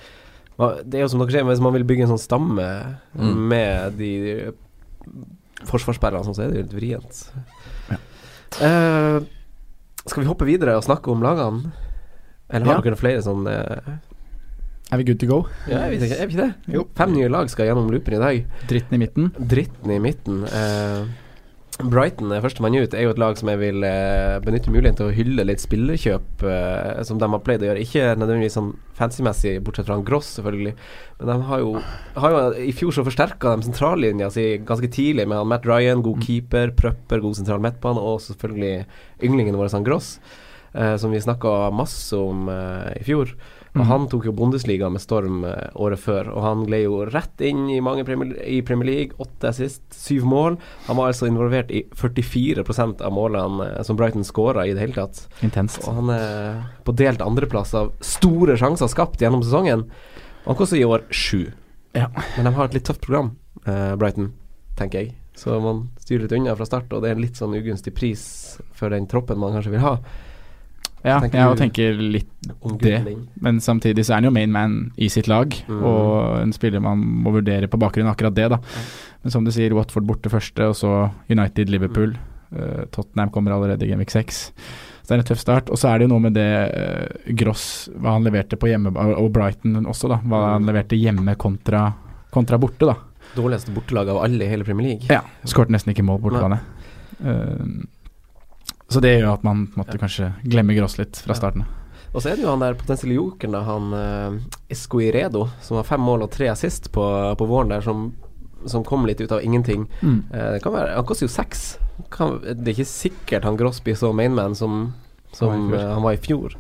Speaker 2: det er jo som dere sier, hvis man vil bygge en sånn stamme
Speaker 4: Mm.
Speaker 2: med de forsvarsspillerne, sånn, så er det jo litt vrient.
Speaker 3: Ja.
Speaker 2: Uh, skal vi hoppe videre og snakke om lagene? Eller har
Speaker 3: Ja.
Speaker 2: dere flere sånn uh,
Speaker 3: Er vi good to go?
Speaker 2: Ja, jeg vet ikke, er vi ikke det?
Speaker 3: Jo.
Speaker 2: Fem nye lag skal gjennom loopen i dag.
Speaker 3: Dritten i midten.
Speaker 2: Dritten i midten. Eh, Brighton er førstemann ut. Er jo et lag som jeg vil eh, benytte muligheten til å hylle litt spillerkjøp, eh, som de har pleid å gjøre. Ikke nødvendigvis sånn fancy-messig, bortsett fra han Gross, selvfølgelig. Men de har jo, har jo I fjor så forsterka de sentrallinja si ganske tidlig med han Matt Ryan, god keeper, Prøpper, god sentral midtbane, og selvfølgelig ynglingen vår, han Gross, eh, som vi snakka masse om eh, i fjor. Og
Speaker 3: Mhm.
Speaker 2: Han tok jo Bundesliga med storm eh, året før, og han gled jo rett inn i mange premier, i Premier League. Åtte assist, syv mål. Han var altså involvert i 44% av målene eh, som Brighton skåra i det hele tatt.
Speaker 3: Intenst.
Speaker 2: Og han er på delt andreplass av store sjanser skapt gjennom sesongen. Og han koster i år sju.
Speaker 3: Ja.
Speaker 2: Men de har et litt tøft program, eh, Brighton, tenker jeg. Så man styrer litt unna fra start, og det er en litt sånn ugunstig pris for den troppen man kanskje vil ha.
Speaker 3: Ja,
Speaker 2: Tenker
Speaker 3: jeg
Speaker 2: du-
Speaker 3: tenker litt Det. Men samtidig så er han jo main man i sitt lag,
Speaker 2: Mm.
Speaker 3: og en spiller man må vurdere på bakgrunn av akkurat det, da. Men som du sier, Watford borte første, og så United, Liverpool. Eh, Tottenham kommer allerede i Genvik 6. Så det er en tøff start. Og så er det jo noe med det uh, Gross, hva han leverte på hjemme, og Brighton også, da. Hva han leverte hjemme kontra, kontra borte, da.
Speaker 2: Dårligste bortelag av alle i hele Premier League.
Speaker 3: Ja, skårte nesten ikke mål bortebane. Uh, så det gjør at man måte kanskje glemmer Gross litt fra starten.
Speaker 2: Og så er det jo han der potensielle jokeren, han uh, Escoiredo, som har fem mål og tre assist på, på våren der, som, som kom litt ut av ingenting.
Speaker 3: Mm.
Speaker 2: Uh, det kan være, han koster jo seks. Kan, det er ikke sikkert han Gross blir så mainman som, som
Speaker 3: Han var i fjor.
Speaker 2: eh, han var i fjor.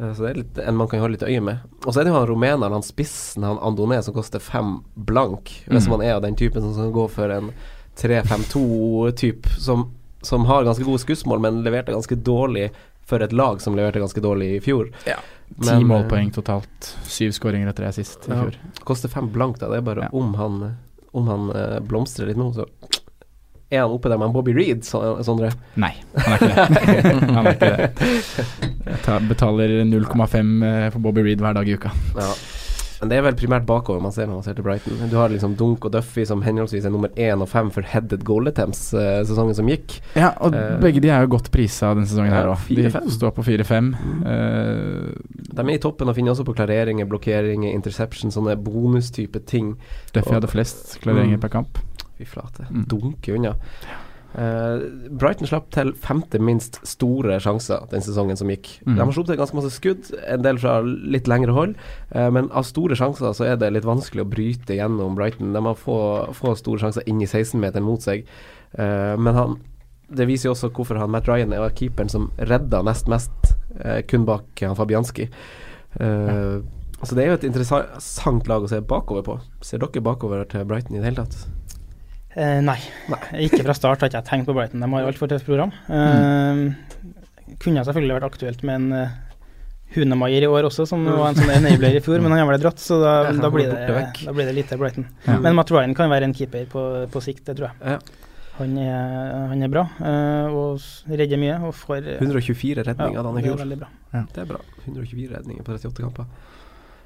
Speaker 2: Eh, så det er litt, en man kan holde litt øye med. Og så er det jo han rumeneren, han spissen, han Andoné, som koster fem blank. Hvis
Speaker 3: Mm.
Speaker 2: man er av den typen som skal gå for en 3-5-2-typ, som, som har ganske gode skussmål, men leverte ganske dårlig for et lag som leverte ganske dårlig i fjor.
Speaker 3: Ti
Speaker 2: Men,
Speaker 3: målpoeng totalt. Syv skåringer etter det sist i
Speaker 2: Ja.
Speaker 3: fjor.
Speaker 2: Koster fem blank, da. Det er bare
Speaker 3: Ja.
Speaker 2: om han Om han eh, blomstrer litt nå, så er han oppe der med en Bobby Reed, så, Sondre.
Speaker 3: Nei, han er ikke det. han er ikke det. Jeg tar, betaler 0,5 eh, for Bobby Reed hver dag i uka.
Speaker 2: Ja. Men det er vel primært bakover man ser når man ser til Brighton. Du har liksom Dunk og Duffy som henholdsvis er nummer én og fem for headed goal attempts uh, sesongen som gikk.
Speaker 3: Ja, og
Speaker 2: uh,
Speaker 3: begge de er jo godt prisa denne sesongen her
Speaker 2: Ja,
Speaker 3: òg. De
Speaker 2: 4-5.
Speaker 3: står på 4-5.
Speaker 2: Mm.
Speaker 3: Eh,
Speaker 2: De er i toppen og finner også på klareringer, blokkeringer, interception, sånne bonustype ting.
Speaker 3: Duffy hadde flest klareringer
Speaker 2: Mm.
Speaker 3: per kamp.
Speaker 2: Fy flate.
Speaker 3: Mm.
Speaker 2: Dunke unna. Eh, Brighton slapp til femte minst store sjanser den sesongen som gikk.
Speaker 3: Mm.
Speaker 2: De har sluppet til ganske masse skudd, en del fra litt lengre hold, uh, men av store sjanser så er det litt vanskelig å bryte gjennom Brighton. De har få, få store sjanser inn i 16-meteren mot seg, uh, men han det viser jo også hvorfor han Matt Ryan er keeperen som redda nest mest, kun bak han Fabianski. Ja. Så det er jo et interessant lag å se bakover på. Ser dere bakover til Brighton i det hele tatt?
Speaker 5: Eh, nei. ikke fra start har ikke jeg tenkt på Brighton. De har altfor tøft program. Eh, Kunne selvfølgelig vært aktuelt med en uh, Hunemaier i år også, som var en sånn enabler i fjor, men han har vel dratt, så da, da, blir det, da blir det lite Brighton.
Speaker 3: Ja.
Speaker 5: Men Matt Ryan kan være en keeper på, på sikt, det tror jeg.
Speaker 2: Ja.
Speaker 5: Han er, han er bra uh, og redder mye. Og får, uh,
Speaker 2: 124 redninger
Speaker 5: ja,
Speaker 2: han i
Speaker 5: det er bra. Ja.
Speaker 2: Det er bra. 124 redninger på 38 kamper.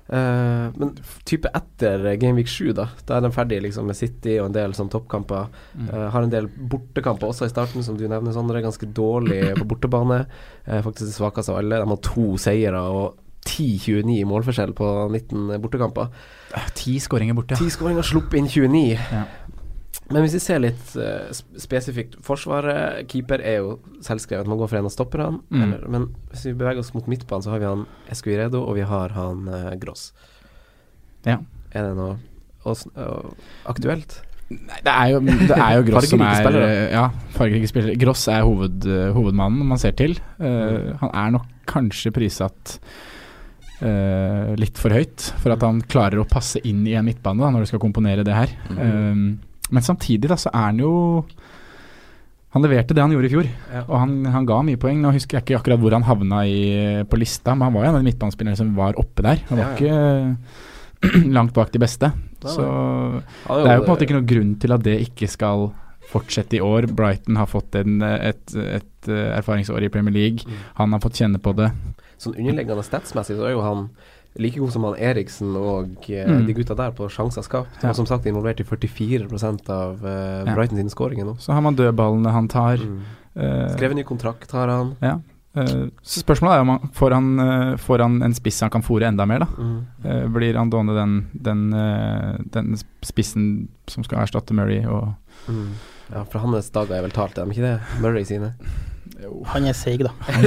Speaker 2: Eh, men type etter Game Gameweek 7, da Da er de ferdig liksom med City og en del sånn toppkamper.
Speaker 3: Mm.
Speaker 2: Uh, har en del bortekamper også i starten, som du nevner, Sondre. Ganske dårlig på bortebane. Uh, faktisk det svakeste av alle. De har to seire og 10-29 i målforskjell på 19 bortekamper.
Speaker 3: Ti skåringer borte.
Speaker 2: Ti skåringer, sluppet inn 29.
Speaker 3: Ja.
Speaker 2: Men hvis vi ser litt uh, spesifikt Forsvaret, keeper er jo selvskrevet. Man går for en av stopperne.
Speaker 3: Mm.
Speaker 2: Men hvis vi beveger oss mot midtbanen, så har vi han Escuiredo, og vi har han uh, Gross.
Speaker 3: Ja.
Speaker 2: Er det noe og, og, aktuelt?
Speaker 3: Nei, det er jo, det er jo Gross som er
Speaker 2: spillere.
Speaker 3: eh, Ja, fargerike spillere. Gross er hoved, eh, hovedmannen man ser til. Uh, han er nok kanskje prissatt uh, litt for høyt for at han klarer å passe inn i en midtbane da, når du skal komponere det her.
Speaker 4: Mm.
Speaker 3: Eh, men samtidig da så er han jo Han leverte det han gjorde i fjor,
Speaker 2: Ja.
Speaker 3: og han, han ga mye poeng. Nå husker jeg ikke akkurat hvor han havna i, på lista, men han var jo en av de midtbanespillerne som var oppe der. Han var
Speaker 2: Ja,
Speaker 3: ikke langt bak de beste. Så det er jo på en måte ikke noen grunn til at det ikke skal fortsette i år. Brighton har fått en, et, et, eh, erfaringsår i Premier League.
Speaker 2: Mm.
Speaker 3: Han har fått kjenne på det.
Speaker 2: Sånn underliggende statsmessig så er jo han like god som han Eriksen og eh,
Speaker 3: Mm.
Speaker 2: de gutta der på sjanser skapt.
Speaker 3: Ja.
Speaker 2: Og som sagt involvert i 44% av eh. Brighton sine skåringer nå.
Speaker 3: Så har man dødballene han tar.
Speaker 2: Mm.
Speaker 3: eh,
Speaker 2: Skrevet ny kontrakt har han.
Speaker 3: ja. Eh, så spørsmålet er om han får, han eh, får han en spiss han kan fòre enda mer, da.
Speaker 2: Mm.
Speaker 3: Eh, blir Andone den, den, den spissen som skal erstatte Murray og
Speaker 2: Mm. Ja, for hans dager er vel talt, er de ikke det? Murray sine.
Speaker 5: Han er seig, da.
Speaker 2: han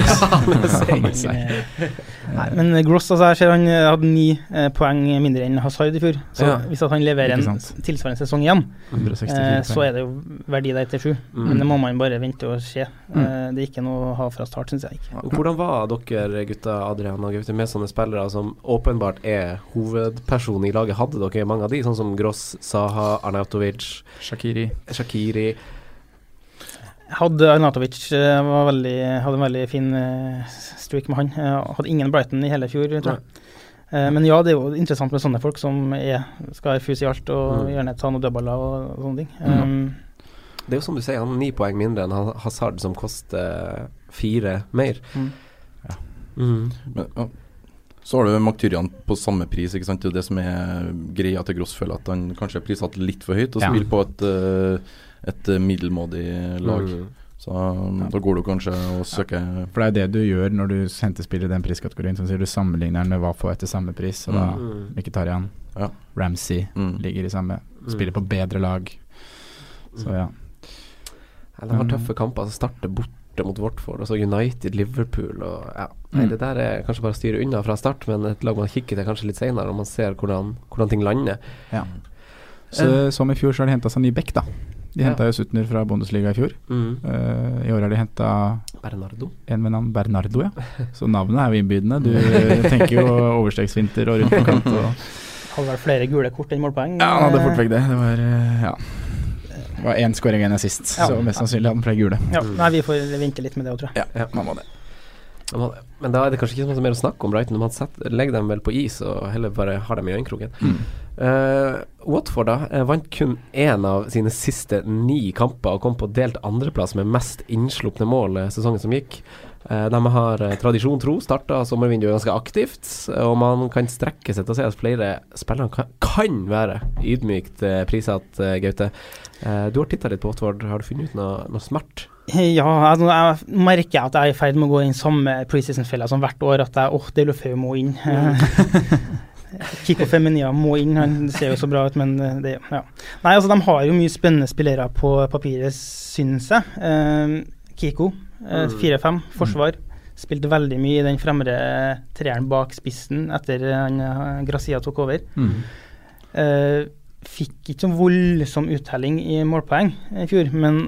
Speaker 2: er seig.
Speaker 3: Han er seig.
Speaker 5: Nei, men Gross altså, jeg ser han eh, hadde ni eh, poeng mindre enn Hazard i fjor. Så
Speaker 2: Ja.
Speaker 5: hvis at han leverer en tilsvarende sesong igjen, eh, så er det jo verdi der til sju.
Speaker 2: Mm.
Speaker 5: Men det må man bare vente og se.
Speaker 3: Mm.
Speaker 5: Eh, det er ikke noe å ha fra start, syns jeg ikke.
Speaker 2: Hvordan var dere gutta Adrian og Gaute med sånne spillere som åpenbart er hovedpersonen i laget? Hadde dere mange av de, sånn som Gross, Saha, Arnautovic,
Speaker 3: Shakiri.
Speaker 2: Shakiri?
Speaker 5: Hadde Arnatovic eh, var veldig, hadde en veldig fin eh, streak med han. Eh, hadde ingen Brighton i hele fjor, tror jeg. Eh, men ja, det er jo interessant med sånne folk som er, skal være fus i alt og
Speaker 2: Mm.
Speaker 5: gjerne ta noen dødballer og, og sånne ting.
Speaker 3: Mm.
Speaker 5: Um,
Speaker 2: Det er jo som du sier, han har ni poeng mindre enn Hazard, som koster fire mer.
Speaker 5: Mm.
Speaker 2: Mm.
Speaker 4: Men, ja. Så har du Maktyrian på samme pris, ikke sant. Det er det som er greia til Gross, føler at han kanskje er prissatt litt for høyt og
Speaker 3: Ja.
Speaker 4: spiller på et, eh, et eh, middelmådig lag.
Speaker 2: Mm.
Speaker 4: Så ja. da går du kanskje og søker
Speaker 3: For det er det du gjør når du henter spill i den priskategorien. Som sier Du sammenligner den med hva får etter samme pris. Og da
Speaker 2: Mm.
Speaker 3: Mkhitaryan,
Speaker 4: Ja.
Speaker 3: Ramsey
Speaker 4: mm.
Speaker 3: ligger i samme.
Speaker 2: Mm.
Speaker 3: Spiller på bedre lag. Så ja.
Speaker 2: Ja, det har
Speaker 3: Mm.
Speaker 2: tøffe kamper. Så starter borte mot Watford, og så United, Liverpool og ja. Nei,
Speaker 3: Mm.
Speaker 2: det der er kanskje bare å styre unna fra start, men et lag man kikker til kanskje litt senere, når man ser hvordan, hvordan ting lander.
Speaker 3: Så, som i fjor så har de henta seg ny bekk, da. De
Speaker 2: Ja.
Speaker 3: henta jo Sutner fra Bundesliga i fjor.
Speaker 2: Mm.
Speaker 3: Uh, I år har de henta
Speaker 2: Bernardo.
Speaker 3: en med navn Bernardo, ja. Så navnet er jo innbydende. Du tenker jo overstegsvinter og rundt på kant. Og
Speaker 5: hadde vel flere gule kort enn målpoeng.
Speaker 3: ja, han hadde fort
Speaker 5: Eh,
Speaker 3: vekk det. Det var eh, ja. Det var én skåring og én assist,
Speaker 5: Ja.
Speaker 3: så mest sannsynlig hadde han flere gule.
Speaker 5: Ja, nei, vi får vinke litt med det òg, tror jeg.
Speaker 3: Ja, man må det.
Speaker 2: Men da er det kanskje ikke så mye mer å snakke om Brighton. Man legger dem vel på is og heller bare har dem i øyekroken.
Speaker 3: Mm.
Speaker 2: Eh, Watford da eh, vant kun én av sine siste ni kamper og kom på delt andreplass med mest innslupne mål eh, sesongen som gikk. Eh, de har tradisjon tro starta sommervinduet ganske aktivt, og man kan strekke seg til å si at flere spillere kan, kan være ydmykt prisatt, prissatt, Gaute. Du har titta litt på Watford, har du funnet ut noe, noe smart?
Speaker 5: Ja, altså, jeg merker at jeg er i ferd med å gå inn samme preseason-fella som hvert år. At jeg, åh, det Lefeu må inn. Kiko Feminia må inn, han ser jo så bra ut, men eh, det ja. Nei, altså, de har jo mye spennende spillere på papiret, syns jeg. Eh, Kiko, eh,
Speaker 2: Mm.
Speaker 5: 4-5, forsvar. Spilte veldig mye i den fremre treeren bak spissen etter han eh, Gracia tok over.
Speaker 3: Mm.
Speaker 5: Eh, fikk ikke voldsom uttelling i målpoeng i fjor, men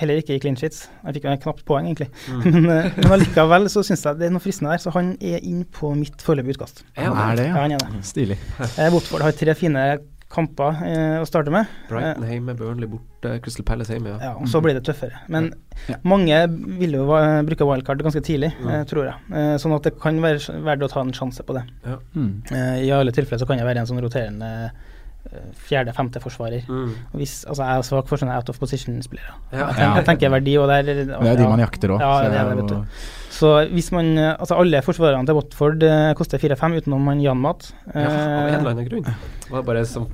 Speaker 5: heller ikke i clean sheets. Jeg fikk jo knapt poeng, egentlig. Men, eh, men allikevel så syns jeg det er noe fristende der, så han er inn på mitt foreløpige utkast.
Speaker 3: Han er det,
Speaker 5: Ja,
Speaker 3: ja.
Speaker 5: han er det.
Speaker 3: Stilig.
Speaker 5: Eh, Watford har tre fine kamper eh, å starte med.
Speaker 2: Brighton hjemme, Burnley borte, Crystal Palace hjemme, ja.
Speaker 5: Ja, og så blir det tøffere. Men
Speaker 3: Ja.
Speaker 5: mange vil jo bruke wildcard ganske tidlig,
Speaker 2: Mm.
Speaker 5: eh, tror jeg. Eh, sånn at det kan være verdt å ta en sjanse på det.
Speaker 3: Mm.
Speaker 5: Eh, I alle tilfeller så kan jeg være en sånn roterende eh, fjerde-femte forsvarer.
Speaker 2: Mm.
Speaker 5: Og Hvis, altså jeg er svak for sånne out of position-spillere.
Speaker 2: Ja.
Speaker 5: Jeg, tenker- jeg tenker verdi, og der
Speaker 3: Det er de man jakter òg.
Speaker 5: Ja, det. Så hvis man eh, Altså alle forsvarerne til Watford eh, koster 4-5 utenom han Jan Mat.
Speaker 2: Ja, av en
Speaker 5: Eh,
Speaker 2: eller annen grunn. Det var bare som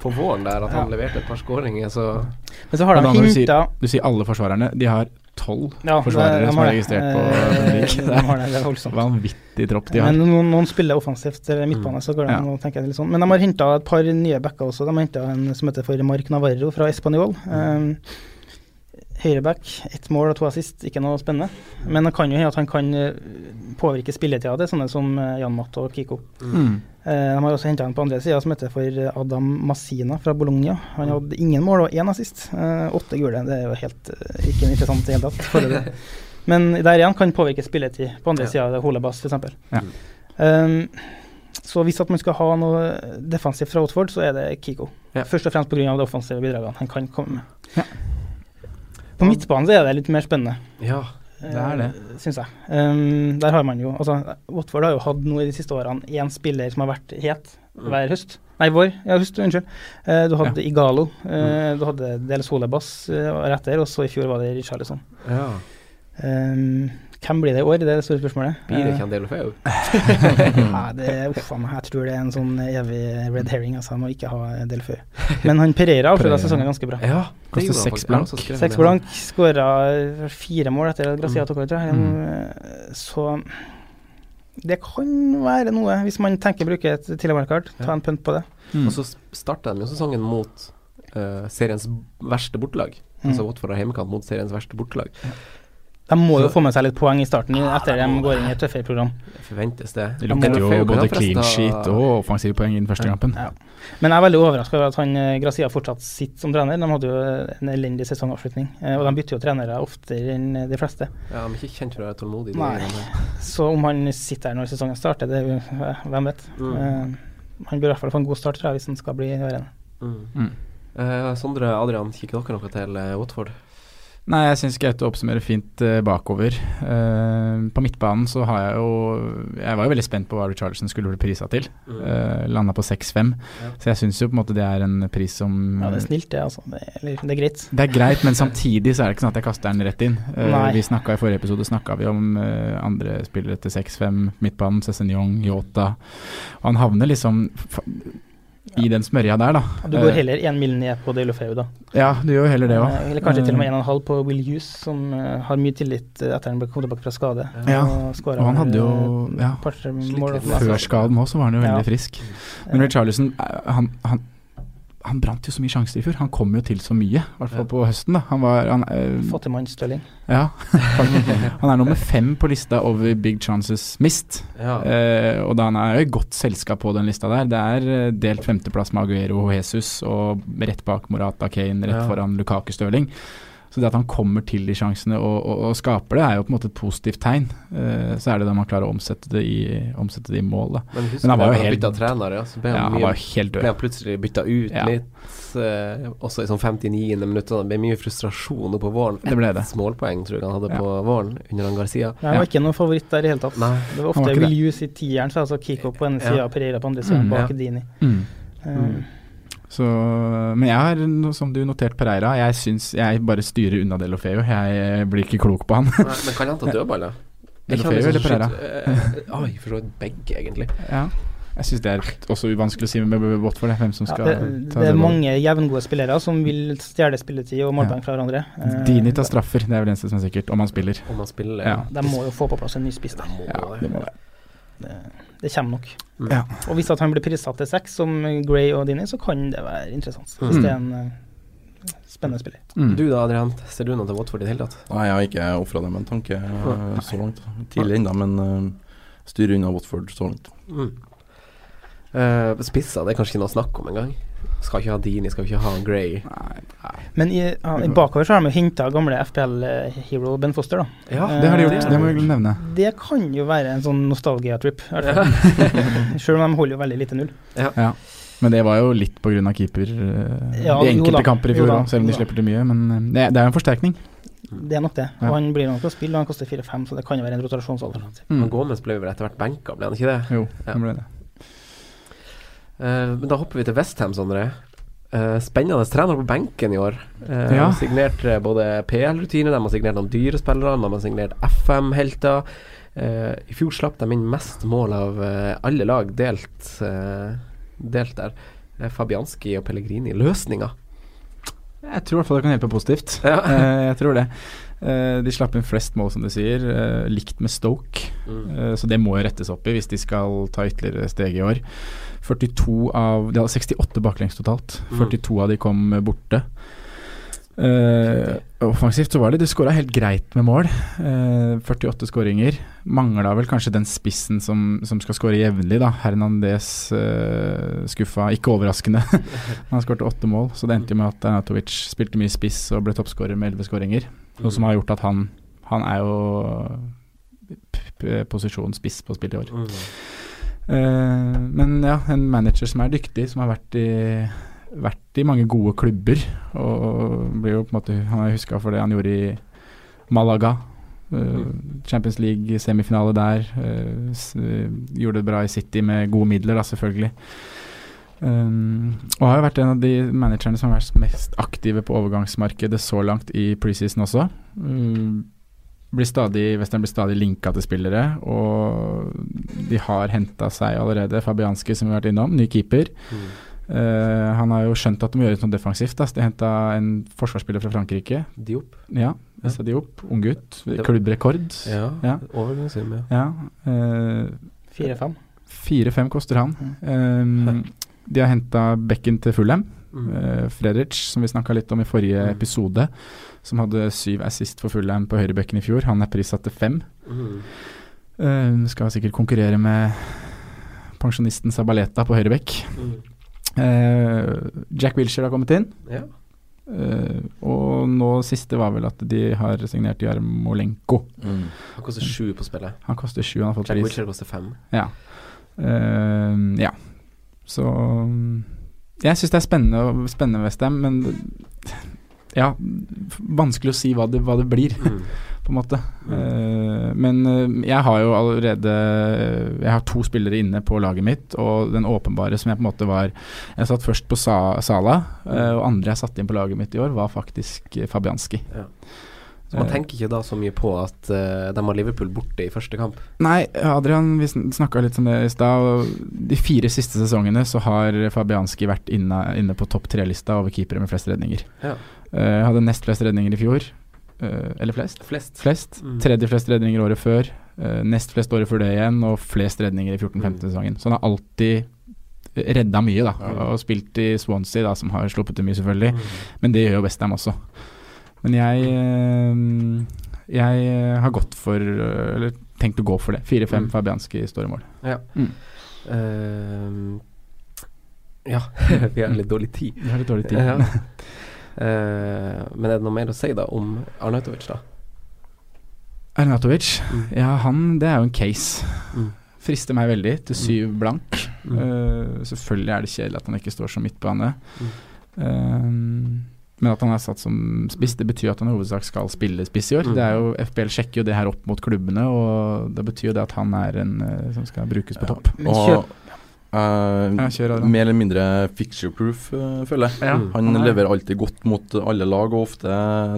Speaker 2: på våren der at han leverte et par skåringer, så
Speaker 5: men så har de hinta
Speaker 3: Du sier alle forsvarerne. De har tolv
Speaker 5: ja,
Speaker 3: forsvarere
Speaker 5: det,
Speaker 3: som
Speaker 5: har
Speaker 3: er registrert på
Speaker 5: Eh,
Speaker 3: Premier League.
Speaker 5: de det, det er.
Speaker 3: Vanvittig tropp de har.
Speaker 5: Men noen, noen spiller offensivt eller midtbane, så går det an å tenke litt sånn. Men de har henta et par nye backer også. De har henta en som heter for Mark Navarro fra Español. Um, Høyreback, ett mål og to assist, ikke noe spennende. Men det kan jo hende at han kan eh, påvirke spilletida til sånne som eh, Jan Matt og Kiko.
Speaker 3: Mm.
Speaker 5: Eh, de har også henta en på andre sida som heter for Adam Massina fra Bologna. Han hadde ingen mål og én assist. Eh, åtte gule, det er jo helt eh, ikke interessant i det hele tatt. Men der igjen kan påvirke spilletid på andre
Speaker 2: Ja.
Speaker 5: sida av Holebas f.eks.
Speaker 3: Ja.
Speaker 5: Um, så hvis at man skal ha noe defensivt fra Watford, så er det Kiko.
Speaker 2: Ja.
Speaker 5: Først og fremst pga. de offensive bidragene han kan komme med.
Speaker 3: Ja.
Speaker 5: På midtbanen så er det litt mer spennende.
Speaker 2: ja.
Speaker 3: Det er det.
Speaker 5: Syns jeg. Um, der har man jo altså, Watford har jo hatt nå i de siste årene én spiller som har vært het, hver høst. Nei, vår. Ja, høst, unnskyld. Uh, du hadde Igalo, eh, du hadde Del Solebass uh, rett der, og så i fjor var det Richarlison.
Speaker 2: Ja.
Speaker 5: Um, hvem blir det i år? Det er det store spørsmålet.
Speaker 2: Blir det
Speaker 5: Eh,
Speaker 2: ikke en del Feu?
Speaker 5: Nei, det, uff a meg, jeg tror det er en sånn evig red herring. Altså, jeg må ikke ha Delfeu. Men han Pereira avslutta sesongen ganske bra.
Speaker 2: Ja. han
Speaker 3: seks blank.
Speaker 5: Seks blank, skåra fire mål etter at Gracia
Speaker 2: Mm.
Speaker 5: tok over, tror jeg.
Speaker 3: Mm.
Speaker 5: Så det kan være noe, hvis man tenker å bruke et tidligere-kart. Ta en punt på det.
Speaker 3: Mm.
Speaker 2: Og så starta de jo sesongen mot uh, seriens verste bortelag.
Speaker 5: Mm.
Speaker 2: Altså Watford har hjemmekamp mot seriens verste bortelag.
Speaker 5: De må jo få med seg litt poeng i starten etter
Speaker 2: at
Speaker 5: de
Speaker 2: de
Speaker 5: går inn i et tøffere program.
Speaker 2: Forventes det.
Speaker 3: Det lukter jo både clean sheet og offensive poeng i den første kampen.
Speaker 5: Ja. Men jeg er veldig overraska over at han Grazia fortsatt sitter som trener. De hadde jo en elendig sesongavslutning, eh, og de bytter jo trenere oftere enn de fleste.
Speaker 2: Ja, De er ikke kjent for å være tålmodige. de
Speaker 5: Nei. Så om han sitter her når sesongen starter, det er jo eh, hvem vet.
Speaker 2: Mm.
Speaker 5: Eh, han bør i hvert fall få en god start, tror jeg, hvis han skal bli værende.
Speaker 2: Mm.
Speaker 3: Mm.
Speaker 2: Uh, Sondre Adrian, kikker dere noe til eh, Watford?
Speaker 3: Nei, jeg syns Gaute oppsummerer fint eh, bakover. Eh, på midtbanen så har jeg jo Jeg var jo veldig spent på hva Richarlison skulle bli prisa til. Uh, Landa på 6-5.
Speaker 2: Ja.
Speaker 3: Så jeg syns jo på en måte det er en pris som
Speaker 5: Ja, det er snilt, det, altså. Det er, eller, det er greit.
Speaker 3: Det er greit, men samtidig så er det ikke sånn at jeg kaster den rett inn. Eh, vi snakka I forrige episode snakka vi om eh, andre spillere til 6-5, midtbanen, Cézignon, Yota. Og han havner liksom i den smørja der, da.
Speaker 5: Du går
Speaker 3: Eh,
Speaker 5: heller én mil ned på Deulofeu, da.
Speaker 3: Ja, du gjør jo heller det òg.
Speaker 5: Eh, Eller kanskje til og med 1,5 på Will Hughes, som eh, har mye tillit eh, etter han ble kommet tilbake fra skade.
Speaker 3: Ja,
Speaker 5: og,
Speaker 3: og han hadde jo-
Speaker 5: eh,
Speaker 3: ja,
Speaker 5: mål.
Speaker 3: Før skaden òg, så var han jo veldig
Speaker 5: Ja.
Speaker 3: frisk. Men Richarlison, eh, han, han, han brant jo så mye sjanser i fjor. Han kom jo til så mye, i hvert fall
Speaker 2: Ja.
Speaker 3: på høsten. da Han var han, eh,
Speaker 5: Fattigmannsstølling.
Speaker 3: Ja. han er nummer fem på lista over big chances missed.
Speaker 2: Ja.
Speaker 3: Eh, og da han er jo i godt selskap på den lista der. Det er eh, delt femteplass med Aguero og Jesus, og rett bak Morata Kane, rett
Speaker 2: Ja.
Speaker 3: foran Lukaku Stirling. Så det at han kommer til de sjansene og, og, og skaper det, er jo på en måte et positivt tegn. Uh, så er det da man klarer å omsette det i, omsette det i mål, da.
Speaker 2: Men
Speaker 3: Men han var jo
Speaker 2: han
Speaker 3: helt-
Speaker 2: bytta trener, ja, så ble
Speaker 3: Ja,
Speaker 2: han,
Speaker 3: han
Speaker 2: mye,
Speaker 3: var helt
Speaker 2: ble han plutselig bytta ut
Speaker 3: Ja.
Speaker 2: litt. uh, også i sånn 59. minutt. Det ble mye frustrasjon oppå på våren.
Speaker 3: Det ble det.
Speaker 2: Smålpoeng målpoeng tror jeg han hadde
Speaker 3: Ja.
Speaker 2: på våren under han Garcia.
Speaker 5: Jeg var ikke noen favoritt der i hele tatt.
Speaker 2: Nei.
Speaker 5: Det var ofte Hughes i tieren, så altså Kiko på ene
Speaker 2: Ja.
Speaker 5: sida og Pereira på andre sida,
Speaker 3: Mm,
Speaker 5: bak
Speaker 2: ja.
Speaker 5: Dini.
Speaker 3: Mm.
Speaker 5: Eh,
Speaker 2: Mm.
Speaker 3: Så, men jeg har, som du notert Pereira, jeg syns jeg bare styrer unna Delofeo. Jeg eh, blir ikke klok på han.
Speaker 2: Nei, men kan han ta dødballer? Er ikke
Speaker 3: Delofeu eller
Speaker 2: liksom
Speaker 3: Pereira?
Speaker 2: skyt- eh, Oi, for så vidt begge, egentlig.
Speaker 3: Ja. Jeg syns det er også uvanskelig å si med Watford, hvem som
Speaker 5: ja,
Speaker 3: skal
Speaker 5: det,
Speaker 3: ta
Speaker 5: det er mange jevngode spillere som vil stjele spilletid og målpoeng fra hverandre. Eh,
Speaker 3: Dini tar straffer, det er vel det eneste som er sikkert, om han spiller.
Speaker 2: Om han spiller
Speaker 3: Ja.
Speaker 5: De må jo få på plass en ny spiss. da.
Speaker 3: Ja,
Speaker 2: det.
Speaker 3: det må det.
Speaker 5: Det, det kommer nok.
Speaker 2: Mm.
Speaker 3: Ja.
Speaker 5: Og hvis at han blir prissatt til seks, som Gray og Dini, så kan det være interessant. Hvis
Speaker 3: Mm.
Speaker 5: det er en eh, spennende spiller.
Speaker 3: Mm.
Speaker 2: Du da, Adrian. Ser du noe til Watford i det hele tatt?
Speaker 4: Nei, jeg har ikke ofra dem en tanke eh, så langt. Tidlig ennå, men uh, styrer unna Watford så langt.
Speaker 2: Mm. Uh, spisser, det er kanskje ikke noe å snakke om engang. Skal ikke ha Dini, skal ikke ha Gray.
Speaker 3: Nei, nei.
Speaker 5: Men i, ja, i bakover så har de henta gamle FPL-hero Ben Foster, da.
Speaker 2: Ja,
Speaker 3: Det har de
Speaker 5: Eh,
Speaker 3: gjort, det må vi nevne.
Speaker 5: Det kan jo være en sånn nostalgia-trip. Sjøl om de holder jo veldig lite null.
Speaker 3: Ja. Men det var jo litt av keeper eh,
Speaker 5: Ja,
Speaker 3: i enkelte kamper i fjor òg, selv om de slipper til mye. Men eh, det, det er jo en forsterkning.
Speaker 5: Det er nok det.
Speaker 3: Ja.
Speaker 5: Og han blir nok til å spille, og han koster 4-5, så det kan jo være en rotasjonsalternativ.
Speaker 3: Mm.
Speaker 2: Men Gomez ble vel etter hvert benka, ble han ikke det?
Speaker 3: Jo,
Speaker 2: Ja.
Speaker 3: det ble det.
Speaker 2: Eh, men da hopper vi til Westham, Sondre. Uh, spennende trener på benken i år. Uh,
Speaker 3: Ja.
Speaker 2: Signert både PL-rutiner, de har signert noen dyre spillere, de har signert FM-helter. I fjor slapp de inn mest mål av alle lag delt, delt der. Fabianski og Pellegrini. Løsninger.
Speaker 3: Jeg tror i hvert fall det kan hjelpe positivt.
Speaker 2: Ja.
Speaker 3: Jeg tror det. De slapp inn flest mål, som du sier. likt med Stoke.
Speaker 2: Mm.
Speaker 3: Så det må jo rettes opp i hvis de skal ta ytterligere steg i år. 42 av De hadde 68 baklengs totalt.
Speaker 2: Mm.
Speaker 3: 42 av de kom borte. Uh, offensivt så var det De skåra helt greit med mål. Uh, 48 skåringer. Mangla vel kanskje den spissen som, som skal skåre jevnlig, da. Hernandez uh, skuffa, ikke overraskende. Han skårte åtte mål, så det endte jo med at Arnautovic spilte mye spiss og ble toppskårer med elleve skåringer. Noe som har gjort at han Han er jo p- p- spiss på spill i år.
Speaker 2: Mm.
Speaker 3: Eh, men ja, en manager som er dyktig, som har vært i, vært i mange gode klubber. Og blir jo på en måte Han er huska for det han gjorde i Malaga. Eh, Champions League-semifinale der. eh, gjorde det bra i City med gode midler, da, selvfølgelig. Um, og har jo vært en av de managerne som har vært mest aktive på overgangsmarkedet så langt i preseason også. Um, blir stadig, Western blir stadig linka til spillere, og de har henta seg allerede Fabianski, som vi har vært innom, ny keeper.
Speaker 2: Mm.
Speaker 3: Uh, han har jo skjønt at de må gjøre noe defensivt. Da. Så de henta en forsvarsspiller fra Frankrike.
Speaker 2: Diop.
Speaker 3: Ja, Essa Diop, Ung
Speaker 2: gutt.
Speaker 3: Klubbrekord.
Speaker 2: Ja.
Speaker 3: Ja.
Speaker 2: Overgangssum, ja.
Speaker 3: Ja. eh,
Speaker 5: Fire-fem.
Speaker 3: Fire-fem koster han. Um, de har henta bekken til Fulham.
Speaker 2: Mm.
Speaker 3: Uh, Fredrich, som vi snakka litt om i forrige
Speaker 2: Mm.
Speaker 3: episode, som hadde syv assist for Fullheim på høyrebekken i fjor. Han er prissatt til fem.
Speaker 2: Mm.
Speaker 3: Uh, skal sikkert konkurrere med pensjonisten Sabaleta på høyrebekk.
Speaker 2: Mm.
Speaker 3: Uh, Jack Wilshere har kommet inn.
Speaker 2: Ja.
Speaker 3: Uh, og nå siste var vel at de har signert Jarmolenko.
Speaker 4: Mm.
Speaker 2: Han koster sju på spillet.
Speaker 3: Han koster sju, han har fått
Speaker 2: Jack
Speaker 3: pris.
Speaker 2: Wilshere koster fem.
Speaker 3: Ja. Ja. Så mm, Jeg syns det er spennende, spennende Westham, men ja, vanskelig å si hva det, hva det blir,
Speaker 2: Mm.
Speaker 3: på en måte.
Speaker 2: Mm.
Speaker 3: Uh, men eh, jeg har jo allerede Jeg har to spillere inne på laget mitt, og den åpenbare som jeg på en måte var Jeg satt først på Sa Sala, uh, og andre jeg satte inn på laget mitt i år, var faktisk Fabianski. Fabianski.
Speaker 2: Så man tenker ikke da så mye på at uh, de har Liverpool borte i første kamp.
Speaker 3: Nei, Adrian, vi snakka litt om det i stad. De fire siste sesongene så har Fabianski vært inne, inne på topp tre-lista over keepere med flest redninger.
Speaker 2: Ja.
Speaker 3: Eh, hadde nest flest redninger i fjor. Uh, eller flest?
Speaker 2: Flest.
Speaker 3: Flest.
Speaker 2: Mm.
Speaker 3: Tredje flest redninger året før. Uh, nest flest året før det igjen, og flest redninger i
Speaker 2: Mm.
Speaker 3: 14-15-sesongen. Så han har alltid redda mye, da.
Speaker 4: Ja.
Speaker 3: Og spilt i Swansea, da, som har sluppet til mye, selvfølgelig.
Speaker 2: Mm.
Speaker 3: Men det gjør jo Westham også. Men jeg Jeg har gått for Eller tenkt å gå for det. 4-5
Speaker 2: Mm.
Speaker 3: Fabianski står i mål.
Speaker 2: Ja.
Speaker 3: Mm.
Speaker 2: Uh, ja, vi har litt dårlig tid.
Speaker 3: Vi har litt dårlig tid.
Speaker 2: Ja. Eh, men er det noe mer å si da om Arnautovic, da?
Speaker 3: Arnautovic?
Speaker 2: Mm.
Speaker 3: ja han, det er jo en case.
Speaker 2: Mm.
Speaker 3: Frister meg veldig til syv blank.
Speaker 2: Mm.
Speaker 3: Uh, selvfølgelig er det kjedelig at han ikke står som midtbane.
Speaker 2: Mm.
Speaker 3: Eh, men at han er satt som spiss, det betyr at han i hovedsak skal spille spiss i år.
Speaker 2: Mm.
Speaker 3: Det er jo, FBL sjekker jo det her opp mot klubbene, og det betyr jo det at han er en som skal brukes på topp.
Speaker 5: Ja,
Speaker 4: Og
Speaker 5: kjøp,
Speaker 4: eh,
Speaker 3: Ja, kjør, Adrian.
Speaker 4: mer eller mindre fixture proof, uh, føler jeg.
Speaker 3: Ja.
Speaker 4: Han
Speaker 3: er-
Speaker 4: leverer alltid godt mot alle lag, og ofte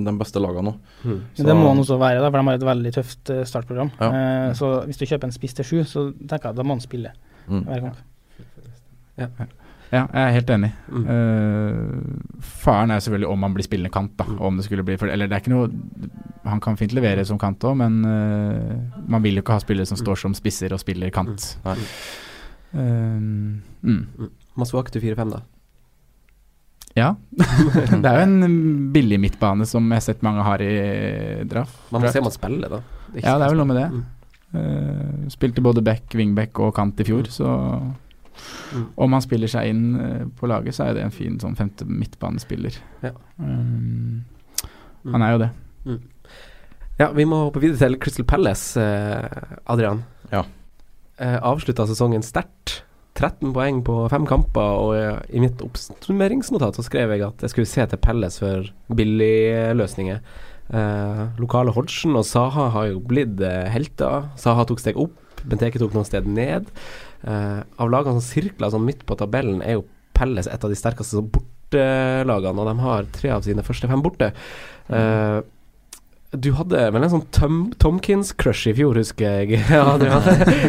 Speaker 4: de beste lagene òg.
Speaker 2: Mm.
Speaker 5: men det må han også være, da, for de har et veldig tøft eh, startprogram.
Speaker 4: Ja.
Speaker 5: Uh, så hvis du kjøper en spiss til sju, så tenker jeg at da må han spille
Speaker 4: Mm.
Speaker 5: hver gang.
Speaker 3: Ja, jeg er helt enig.
Speaker 2: Mm.
Speaker 3: Faren er selvfølgelig om han blir spillende kant, da.
Speaker 2: Mm.
Speaker 3: Om det skulle bli for, Eller det er ikke noe Han kan fint levere som kant òg, men man vil jo ikke ha spillere som
Speaker 2: Mm.
Speaker 3: står som spisser og spiller kant.
Speaker 4: Nei.
Speaker 3: Eh, mm.
Speaker 2: Masuaku til 4-5, da.
Speaker 3: Ja. det er jo en billig midtbane som jeg har sett mange har i draft.
Speaker 2: Man må se om man spiller, da. Det
Speaker 3: Ja, det er vel noe med det.
Speaker 2: Mm.
Speaker 3: Uh, spilte både back, wingback og kant i fjor,
Speaker 2: Mm.
Speaker 3: så
Speaker 2: Mm.
Speaker 3: om han spiller seg inn eh, på laget, så er det en fin sånn femte midtbanespiller.
Speaker 2: Ja.
Speaker 3: Um,
Speaker 2: Mm.
Speaker 3: han er jo det.
Speaker 2: Ja, vi må hoppe videre til Crystal Palace, eh, Adrian.
Speaker 4: Ja.
Speaker 2: Eh, Avslutta sesongen sterkt. 13 poeng på fem kamper, og eh, i mitt oppsummeringsnotat så skrev jeg at jeg skulle se til Pelles for billigløsninger. Eh, lokale Hodgson og Saha har jo blitt eh, helter. Saha tok steg opp, Benteke tok noen steg ned. Eh, av lagene som sirkler sånn midt på tabellen, er jo Pelles et av de sterkeste bortelagene, og de har tre av sine første fem borte. Eh, du hadde vel en sånn Tom, Tomkins-crush i fjor, husker jeg. Adrian.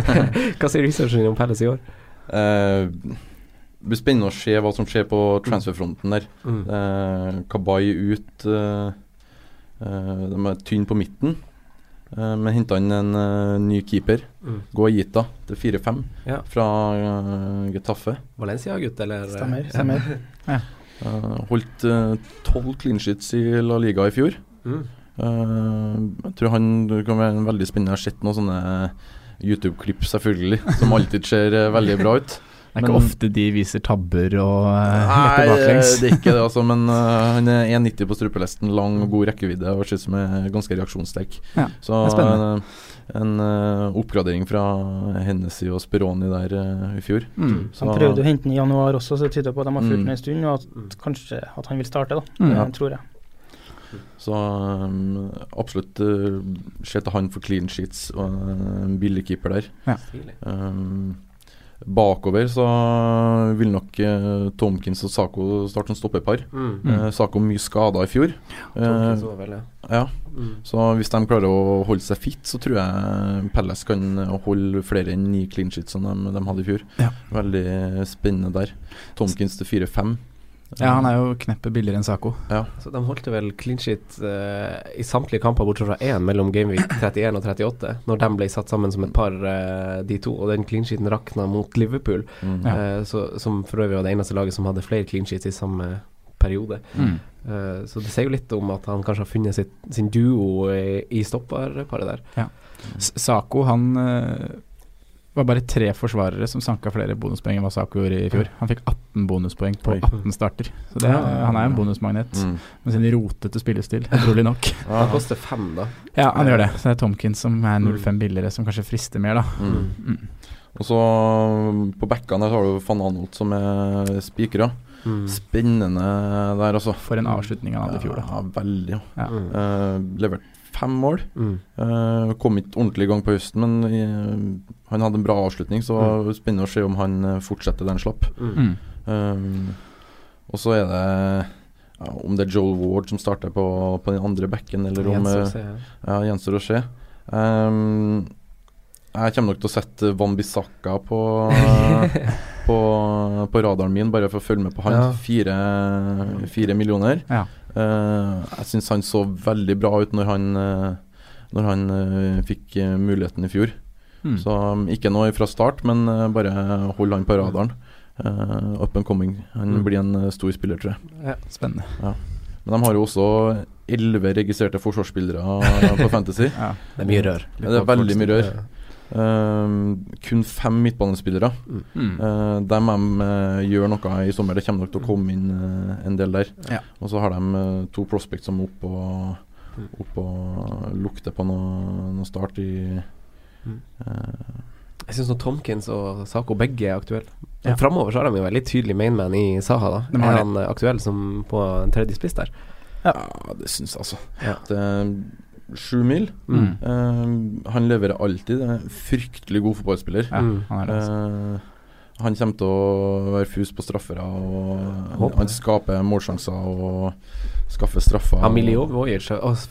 Speaker 2: Hva sier researchen din om Palace i år?
Speaker 4: Eh, det blir spennende å se hva som skjer på transferfronten der.
Speaker 2: Mm.
Speaker 4: Uh, Kabay ut Uh, eh, De er tynne på midten. Eh, men henta inn en ny keeper,
Speaker 2: Mm.
Speaker 4: Guajita, til 4-5
Speaker 2: Ja.
Speaker 4: fra uh, Getafe.
Speaker 2: Valencia-gutt, eller?
Speaker 5: Stemmer.
Speaker 2: Ja.
Speaker 5: stemmer.
Speaker 4: Eh, holdt tolv clean sheets i La Liga i fjor.
Speaker 2: Mm.
Speaker 4: Eh, jeg tror han kan være en veldig spennende. Jeg har sett noen sånne YouTube-klipp, selvfølgelig, som alltid ser eh, veldig bra ut.
Speaker 3: Det er ikke
Speaker 4: Men-
Speaker 3: ofte de viser tabber og uh,
Speaker 4: Nei,
Speaker 3: baklengs.
Speaker 4: det er ikke det, altså. Men uh, han er 1,90 på strupelesten, lang og god rekkevidde og ser ut som er ganske reaksjonssterk.
Speaker 3: Ja,
Speaker 4: Så
Speaker 3: er
Speaker 4: eh, en uh, oppgradering fra Hennessy og Speroni der uh, i fjor.
Speaker 3: Mm.
Speaker 4: Så-
Speaker 5: Han prøvde å hente den i januar også, så det tyder på at de har fulgt
Speaker 4: Mm.
Speaker 5: en stund, og
Speaker 2: Mm.
Speaker 5: at kanskje at han vil starte, da.
Speaker 3: Mm.
Speaker 5: Det tror jeg.
Speaker 4: Så um, absolutt uh, se til han for clean sheets og uh, en billig keeper der.
Speaker 2: Ja.
Speaker 4: Um, bakover så vil nok uh, Tomkins og Sako starte som stoppepar.
Speaker 2: Mm.
Speaker 3: Mm.
Speaker 4: Uh, Sako mye skada i fjor.
Speaker 2: Ja,
Speaker 4: Uh,
Speaker 2: vel, ja.
Speaker 4: ja,
Speaker 2: Mm.
Speaker 4: så hvis de klarer å holde seg fit, så tror jeg Pelles kan holde flere enn ni clean sheets som de, de hadde i fjor.
Speaker 3: Ja.
Speaker 4: Veldig spennende der. Tomkins til 4-5.
Speaker 3: Ja, han er jo kneppet billigere enn Sako.
Speaker 2: Så de holdt vel clean sheet uh, i samtlige kamper bortsett fra én mellom Gameweek 31 og 38, når de ble satt sammen som et par, uh, de to. Og den clean sheeten rakna mot Liverpool,
Speaker 4: Mm.
Speaker 3: Ja.
Speaker 2: eh, så, som for øvrig var det eneste laget som hadde flere clean sheets i samme periode.
Speaker 3: Mm.
Speaker 2: Eh, så det sier jo litt om at han kanskje har funnet sitt, sin duo i, i stopperparet der.
Speaker 3: Ja. Sako, han eh, var bare tre forsvarere som sanka flere bonuspoeng enn hva Sako gjorde i fjor. Han fikk 18 bonuspoeng på 18 starter. Så det, han er en bonusmagnet
Speaker 4: Mm.
Speaker 3: med sin rotete spillestil, utrolig nok.
Speaker 2: Han koster fem, da.
Speaker 3: Ja, han gjør det. Så det er Tomkins som er 0,5 billigere, som kanskje frister mer, da.
Speaker 4: Mm.
Speaker 3: Mm.
Speaker 4: Og så på backene der har du van Anholt som er spikra.
Speaker 2: Mm.
Speaker 4: Spennende der, altså.
Speaker 3: For en avslutning han hadde i fjor, da.
Speaker 4: Ja, veldig. Ja.
Speaker 3: Ja.
Speaker 2: Mm.
Speaker 4: Eh, levert fem mål.
Speaker 2: Mm.
Speaker 4: Uh, kom ikke ordentlig i gang på høsten, men eh, han hadde en bra avslutning, så var spennende å se om han eh, fortsetter der han slapp.
Speaker 2: Mm.
Speaker 3: Mm.
Speaker 4: Um, og så er det ja, om det er Joel Ward som starter på, på den andre bekken, eller om
Speaker 2: Gjenstår å
Speaker 4: eh,
Speaker 2: se, ja.
Speaker 4: Ja, gjenstår å se. Um, jeg kommer nok til å sette Van Bissaka på, på, på radaren min, bare for å følge med på han.
Speaker 2: Ja.
Speaker 4: Fire, fire millioner.
Speaker 3: Ja.
Speaker 4: Uh, jeg syns han så veldig bra ut når han, når han uh, fikk muligheten i fjor.
Speaker 3: Mm.
Speaker 4: Så um, ikke noe fra start, men uh, bare hold han på radaren. Uh, up and coming. Han
Speaker 2: Mm.
Speaker 4: blir en uh, stor spiller, tror jeg.
Speaker 3: Spennende.
Speaker 4: Men de har jo også elleve registrerte forsvarsspillere på Fantasy.
Speaker 3: Ja.
Speaker 2: Det er mye rør.
Speaker 4: Det er veldig mye rør. Uh, kun fem midtbanespillere.
Speaker 3: Mm.
Speaker 4: Uh, de må uh, gjør noe i sommer. Det kommer nok til å komme inn uh, en del der.
Speaker 3: Ja.
Speaker 4: Og så har de uh, to prospects som er oppe og, opp og lukter på noe, noe start i
Speaker 2: Mm.
Speaker 4: uh,
Speaker 2: Jeg syns Tomkins og Sako begge er aktuelle.
Speaker 3: Ja.
Speaker 2: Men Framover så har de jo veldig tydelig mainman i Saha. da
Speaker 3: De
Speaker 2: Er han eh, aktuell som på en tredje spiss der?
Speaker 4: Ja, det syns jeg altså.
Speaker 2: Ja.
Speaker 4: Det er sju mil.
Speaker 3: Mm.
Speaker 4: Uh, han leverer alltid. Det er en fryktelig god fotballspiller.
Speaker 3: Ja, han.
Speaker 4: Eh, han kommer til å være fus på straffere, og
Speaker 2: Håper
Speaker 4: han skaper målsjanser og skaffer straffer.
Speaker 2: Ja,
Speaker 4: og-
Speaker 2: Miljovojic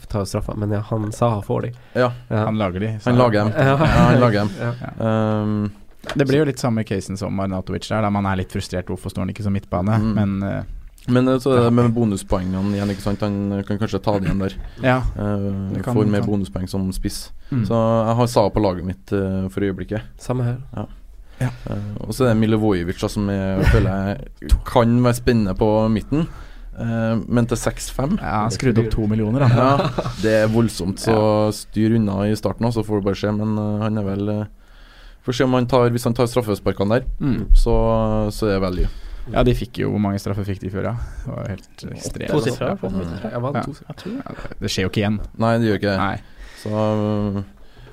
Speaker 2: tar straffa, men ja, han Saha får de.
Speaker 4: Ja,
Speaker 2: Ja.
Speaker 3: Han lager de. så-
Speaker 4: han lager dem.
Speaker 2: Ja.
Speaker 4: Ja, han lager dem.
Speaker 2: Ja.
Speaker 4: Um,
Speaker 3: Det blir jo litt samme casen som Arnatovic der, da man er litt frustrert. Hvorfor står han ikke som midtbane?
Speaker 4: Mm.
Speaker 3: Men uh,
Speaker 4: men eh, så er det med bonuspoengene igjen, ikke sant. Han kan kanskje ta det igjen der.
Speaker 3: ja.
Speaker 4: Uh,
Speaker 3: Det kan-
Speaker 4: får mer bonuspoeng som spiss.
Speaker 3: Mm.
Speaker 4: Så jeg har Sa på laget mitt uh, for øyeblikket.
Speaker 2: Samme her.
Speaker 4: Eh, og så er det Milivojevic som jeg føler jeg kan være spennende på midten. Eh, men til 6-5
Speaker 3: ja, Skrudd opp to millioner, da.
Speaker 4: Ja, det er voldsomt, så styr unna i starten, så får du bare se. Men eh, han er vel uh, Får se om han tar Hvis han tar straffesparkene der,
Speaker 3: Mm.
Speaker 4: så, så er det value.
Speaker 3: Ja, de fikk jo Hvor mange straffer fikk de før, ja? Det var helt ekstremt.
Speaker 2: To
Speaker 5: tror det.
Speaker 3: Ja, det- det skjer jo ikke igjen.
Speaker 4: Nei, det gjør ikke det.
Speaker 3: Nei.
Speaker 4: Så uh,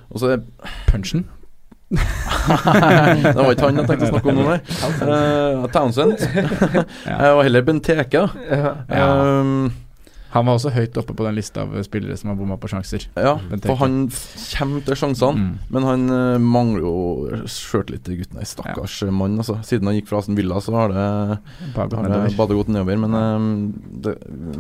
Speaker 4: Og så er
Speaker 3: Punchen?
Speaker 4: Det var ikke han jeg tenkte å snakke om nå, nei. Uh, Townsend. Jeg var heller Benteke.
Speaker 2: Ja.
Speaker 4: Um,
Speaker 3: Han var også høyt oppe på den lista av spillere som har bomma på sjanser.
Speaker 4: ja, for han kommer til sjansene.
Speaker 3: Mm.
Speaker 4: Men han uh, mangler jo sjøltillit til gutten. Ei stakkars mann, altså. Siden han gikk fra Aston Villa, så har det, har det
Speaker 3: nedover.
Speaker 4: badet gått nedover. Men um, det,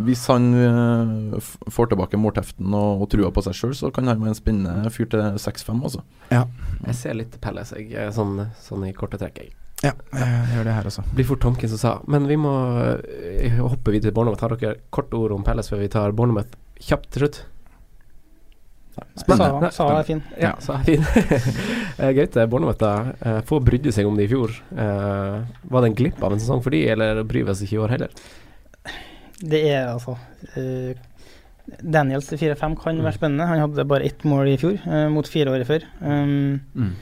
Speaker 4: hvis han uh, får tilbake målteften og, og trua på seg sjøl, så kan han være en spennende fyr til 6-5, altså.
Speaker 2: Jeg ser litt pelle jeg. eh, Sånn, sånn i korte trekk. Jeg.
Speaker 3: Ja, jeg gjør det her også.
Speaker 2: Blir fort Tomkins som sa. Men vi må eh, hoppe videre til Bournemouth. Har dere kort ord om Pelles før vi tar Bournemouth kjapt til slutt?
Speaker 5: Sa, sa er fin.
Speaker 2: Ja, så er fin. Eh, Gaute, da. eh, Få brydde seg om det i fjor. Uh, var det en glipp av en sesong for de, eller bryr vi oss ikke i år heller?
Speaker 5: Det er altså uh, Daniels til 4-5 kan
Speaker 2: Mm.
Speaker 5: være spennende. Han hadde bare ett mål i fjor, mot fire året før. Um,
Speaker 3: Mm.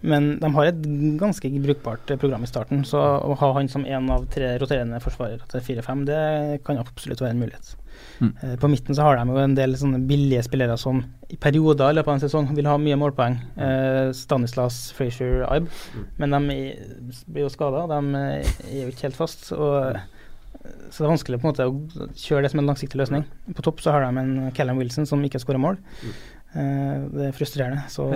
Speaker 5: Men de har et ganske brukbart eh, program i starten, så å ha han som en av tre roterende forsvarere til 4-5, det kan absolutt være en mulighet.
Speaker 3: Mm.
Speaker 5: Eh, på midten så har de jo en del sånne billige spillere som i perioder i løpet av en sesong vil ha mye målpoeng. Eh, Stanislas, Frazier, Ibe.
Speaker 2: Mm.
Speaker 5: Men de blir jo skada, de eh, er jo ikke helt fast. Og så det er vanskelig på en måte å kjøre det som en langsiktig løsning. På topp så har de en Callum Wilson som ikke skårer mål. Eh, det er frustrerende. Så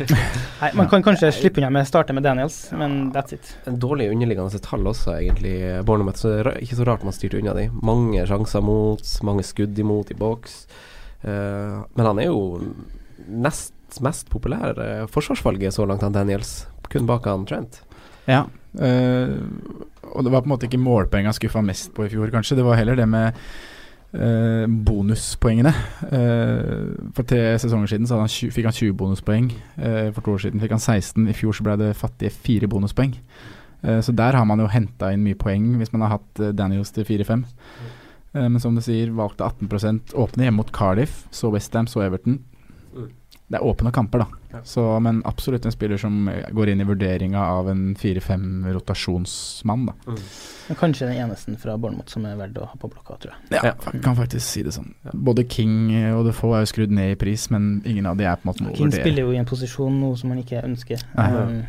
Speaker 5: Nei, man kan kanskje slippe unna med å starte med Daniels, men that's it.
Speaker 2: En dårlig underliggende tall også, egentlig. Bournemouth, så det er ikke så rart man styrte unna de. Mange sjanser mot, mange skudd imot i boks. Eh, men han er jo nest mest populære forsvarsvalget så langt, han Daniels. Kun bak han Trent.
Speaker 3: Ja. eh, og det var på en måte ikke målpoengene skuffa mest på i fjor, kanskje. Det var heller det med eh, bonuspoengene. Eh, for tre sesonger siden han, 20, fikk han 20 bonuspoeng. Eh, for to år siden fikk han 16. I fjor så ble det fattige fire bonuspoeng. Eh, så der har man jo henta inn mye poeng hvis man har hatt eh, Daniels til 4-5. Eh, men som du sier, valgte 18% åpne hjemme mot Cardiff, så Westham, så Everton.
Speaker 2: Mm.
Speaker 3: Det er åpne kamper, da.
Speaker 2: Ja.
Speaker 3: Så, men absolutt en spiller som går inn i vurderinga av en 4-5 rotasjonsmann, da.
Speaker 5: Men kanskje den eneste fra Bournemouth som er verdt å ha på blokka, tror jeg.
Speaker 3: Ja,
Speaker 2: Ja.
Speaker 3: kan faktisk si det sånn. Både King og Defoe er jo skrudd ned i pris, men ingen av de er på en måte noe å
Speaker 5: King spiller jo i en posisjon nå som han ikke ønsker.
Speaker 3: Nei.
Speaker 5: Um,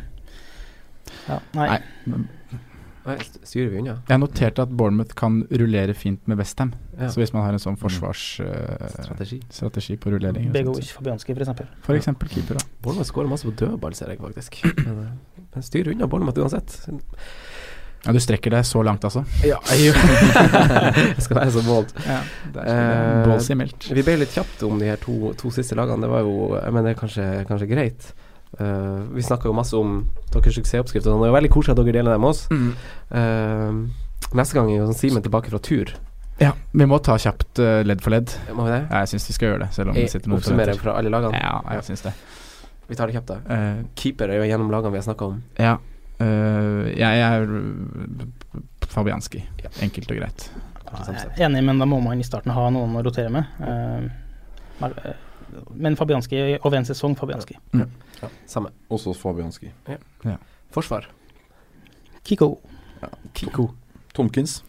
Speaker 5: ja, nei.
Speaker 3: Nei,
Speaker 2: styrer vi unna?
Speaker 3: Jeg noterte at Bournemouth kan rullere fint med Westham.
Speaker 2: Ja.
Speaker 3: Så hvis man har en sånn forsvarsstrategi
Speaker 2: uh,
Speaker 3: strategi på rullering
Speaker 5: Begovic Fabianski, for eksempel.
Speaker 3: For keeper, da.
Speaker 2: Bournemouth skårer masse på dødball, ser jeg faktisk. Men, eh, men styrer unna Bournemouth uansett.
Speaker 3: Ja, du strekker deg så langt, altså?
Speaker 2: Ja, jeg gjør Jeg skal være så bold.
Speaker 3: Ja, det
Speaker 2: Eh. Vi ble litt kjapt om de her to, to siste lagene. Det var jo Jeg mener det er kanskje, kanskje greit. Eh, vi snakka jo masse om deres suksessoppskrift, og Det er jo veldig koselig at dere deler det med oss.
Speaker 3: Mm.
Speaker 2: Uh, neste gang er jo sånn Simen tilbake fra tur.
Speaker 3: Ja, vi må ta kjapt uh, ledd for ledd.
Speaker 2: Må vi det?
Speaker 3: Ja, jeg syns vi skal gjøre det, selv om
Speaker 2: Jeg
Speaker 3: sitter noen
Speaker 2: oppsummerer fra alle lagene.
Speaker 3: Ja, jeg syns det.
Speaker 2: Vi tar det kjapt, da.
Speaker 3: Eh,
Speaker 2: Keeper er jo gjennom lagene vi har snakka om.
Speaker 3: ja. eh, jeg er Fabianski.
Speaker 2: Ja.
Speaker 3: Enkelt og greit.
Speaker 5: Ja, jeg er enig, men da må man i starten ha noen å rotere med. Um, men- Fabianski over en sesong, Fabianski.
Speaker 2: Ja, samme.
Speaker 4: Også Fabianski.
Speaker 2: Forsvar.
Speaker 5: Kiko.
Speaker 2: Kiko.
Speaker 4: Tomkins.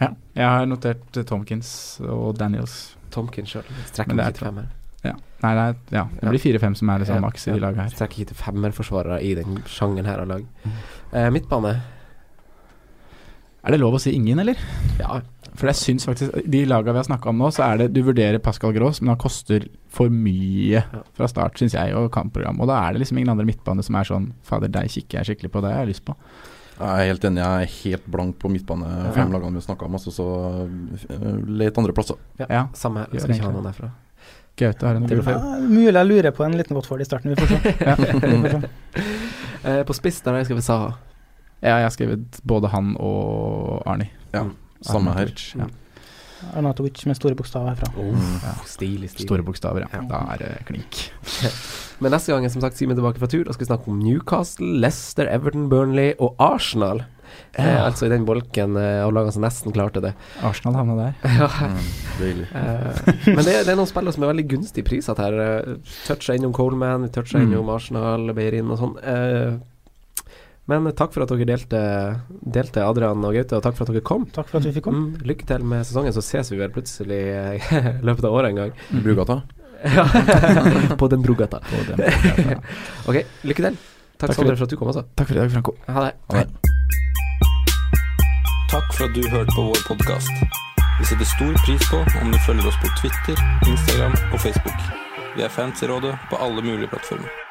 Speaker 3: Ja. Jeg har notert eh, Tomkins og Daniels.
Speaker 2: Tomkins sjøl. Strekker meg ikke til femmer.
Speaker 3: Ja. Nei, det, er, ja, det blir fire-fem som er liksom
Speaker 2: Ja,
Speaker 3: maks i de
Speaker 2: ja.
Speaker 3: lagene her.
Speaker 2: Strekker ikke til femmerforsvarere i den sjangen her av lag.
Speaker 3: Mm.
Speaker 2: Eh, midtbane.
Speaker 3: Er det lov å si ingen, eller?
Speaker 2: Ja,
Speaker 3: For jeg syns faktisk De lagene vi har snakka om nå, så er det Du vurderer Pascal Gross, men han koster for mye fra start, syns jeg, og kampprogram. Og da er det liksom ingen andre midtbane som er sånn Fader, deg kikker jeg skikkelig på, det har jeg lyst på.
Speaker 4: Jeg er helt enig, jeg er helt blank på midtbane.
Speaker 3: Ja.
Speaker 4: Fem lagene vi har snakka om, altså, så uh, let andre plasser.
Speaker 3: Ja.
Speaker 2: samme her. Skal ikke ha noen derfra.
Speaker 3: Gaute har en
Speaker 2: feil.
Speaker 5: Ja, mulig jeg lurer på en liten Watford i starten. Vi får se.
Speaker 3: Ja.
Speaker 5: Vi får se.
Speaker 2: Eh, på spiss der har jeg skrevet Saha.
Speaker 3: ja, jeg har skrevet både han og Arnie.
Speaker 4: Ja,
Speaker 2: Mm.
Speaker 4: Samme her.
Speaker 3: Ja.
Speaker 5: Arnatovic med store bokstaver herfra.
Speaker 2: Oh,
Speaker 3: Ja.
Speaker 2: Stilig, stilig.
Speaker 3: Store bokstaver, ja.
Speaker 2: Ja.
Speaker 3: Da er det klink.
Speaker 2: Men neste gang er som sagt Simen tilbake fra tur. Da skal vi snakke om Newcastle, Leicester, Everton, Burnley og Arsenal. Eh, altså i den bolken eh, av lagene som nesten klarte det.
Speaker 3: Arsenal havna der.
Speaker 2: ja.
Speaker 4: Mm, deilig.
Speaker 2: Eh, men det, er- det er noen spillere som er veldig gunstig prisatt her. Uh, toucha innom Coleman, toucha
Speaker 3: Mm.
Speaker 2: innom Arsenal, Beirin og sånn. Eh, men takk for at dere delte, delte Adrian og Gaute, og takk for at dere kom.
Speaker 5: Takk for at vi fikk komme.
Speaker 2: Mm, lykke til med sesongen, så ses vi vel plutselig eh, i løpet av året en gang.
Speaker 4: Brugata.
Speaker 2: Ja, På den Brogata.
Speaker 3: På den. brugata.
Speaker 2: Ok, lykke til. Takk,
Speaker 3: Takk for
Speaker 2: for at du kom også.
Speaker 3: Takk for i dag, Franco.
Speaker 2: Ha det.
Speaker 4: Ha det.
Speaker 1: Takk for at du hørte på vår podkast. Vi setter stor pris på om du følger oss på Twitter, Instagram og Facebook. Vi er fans i rådet på alle mulige plattformer.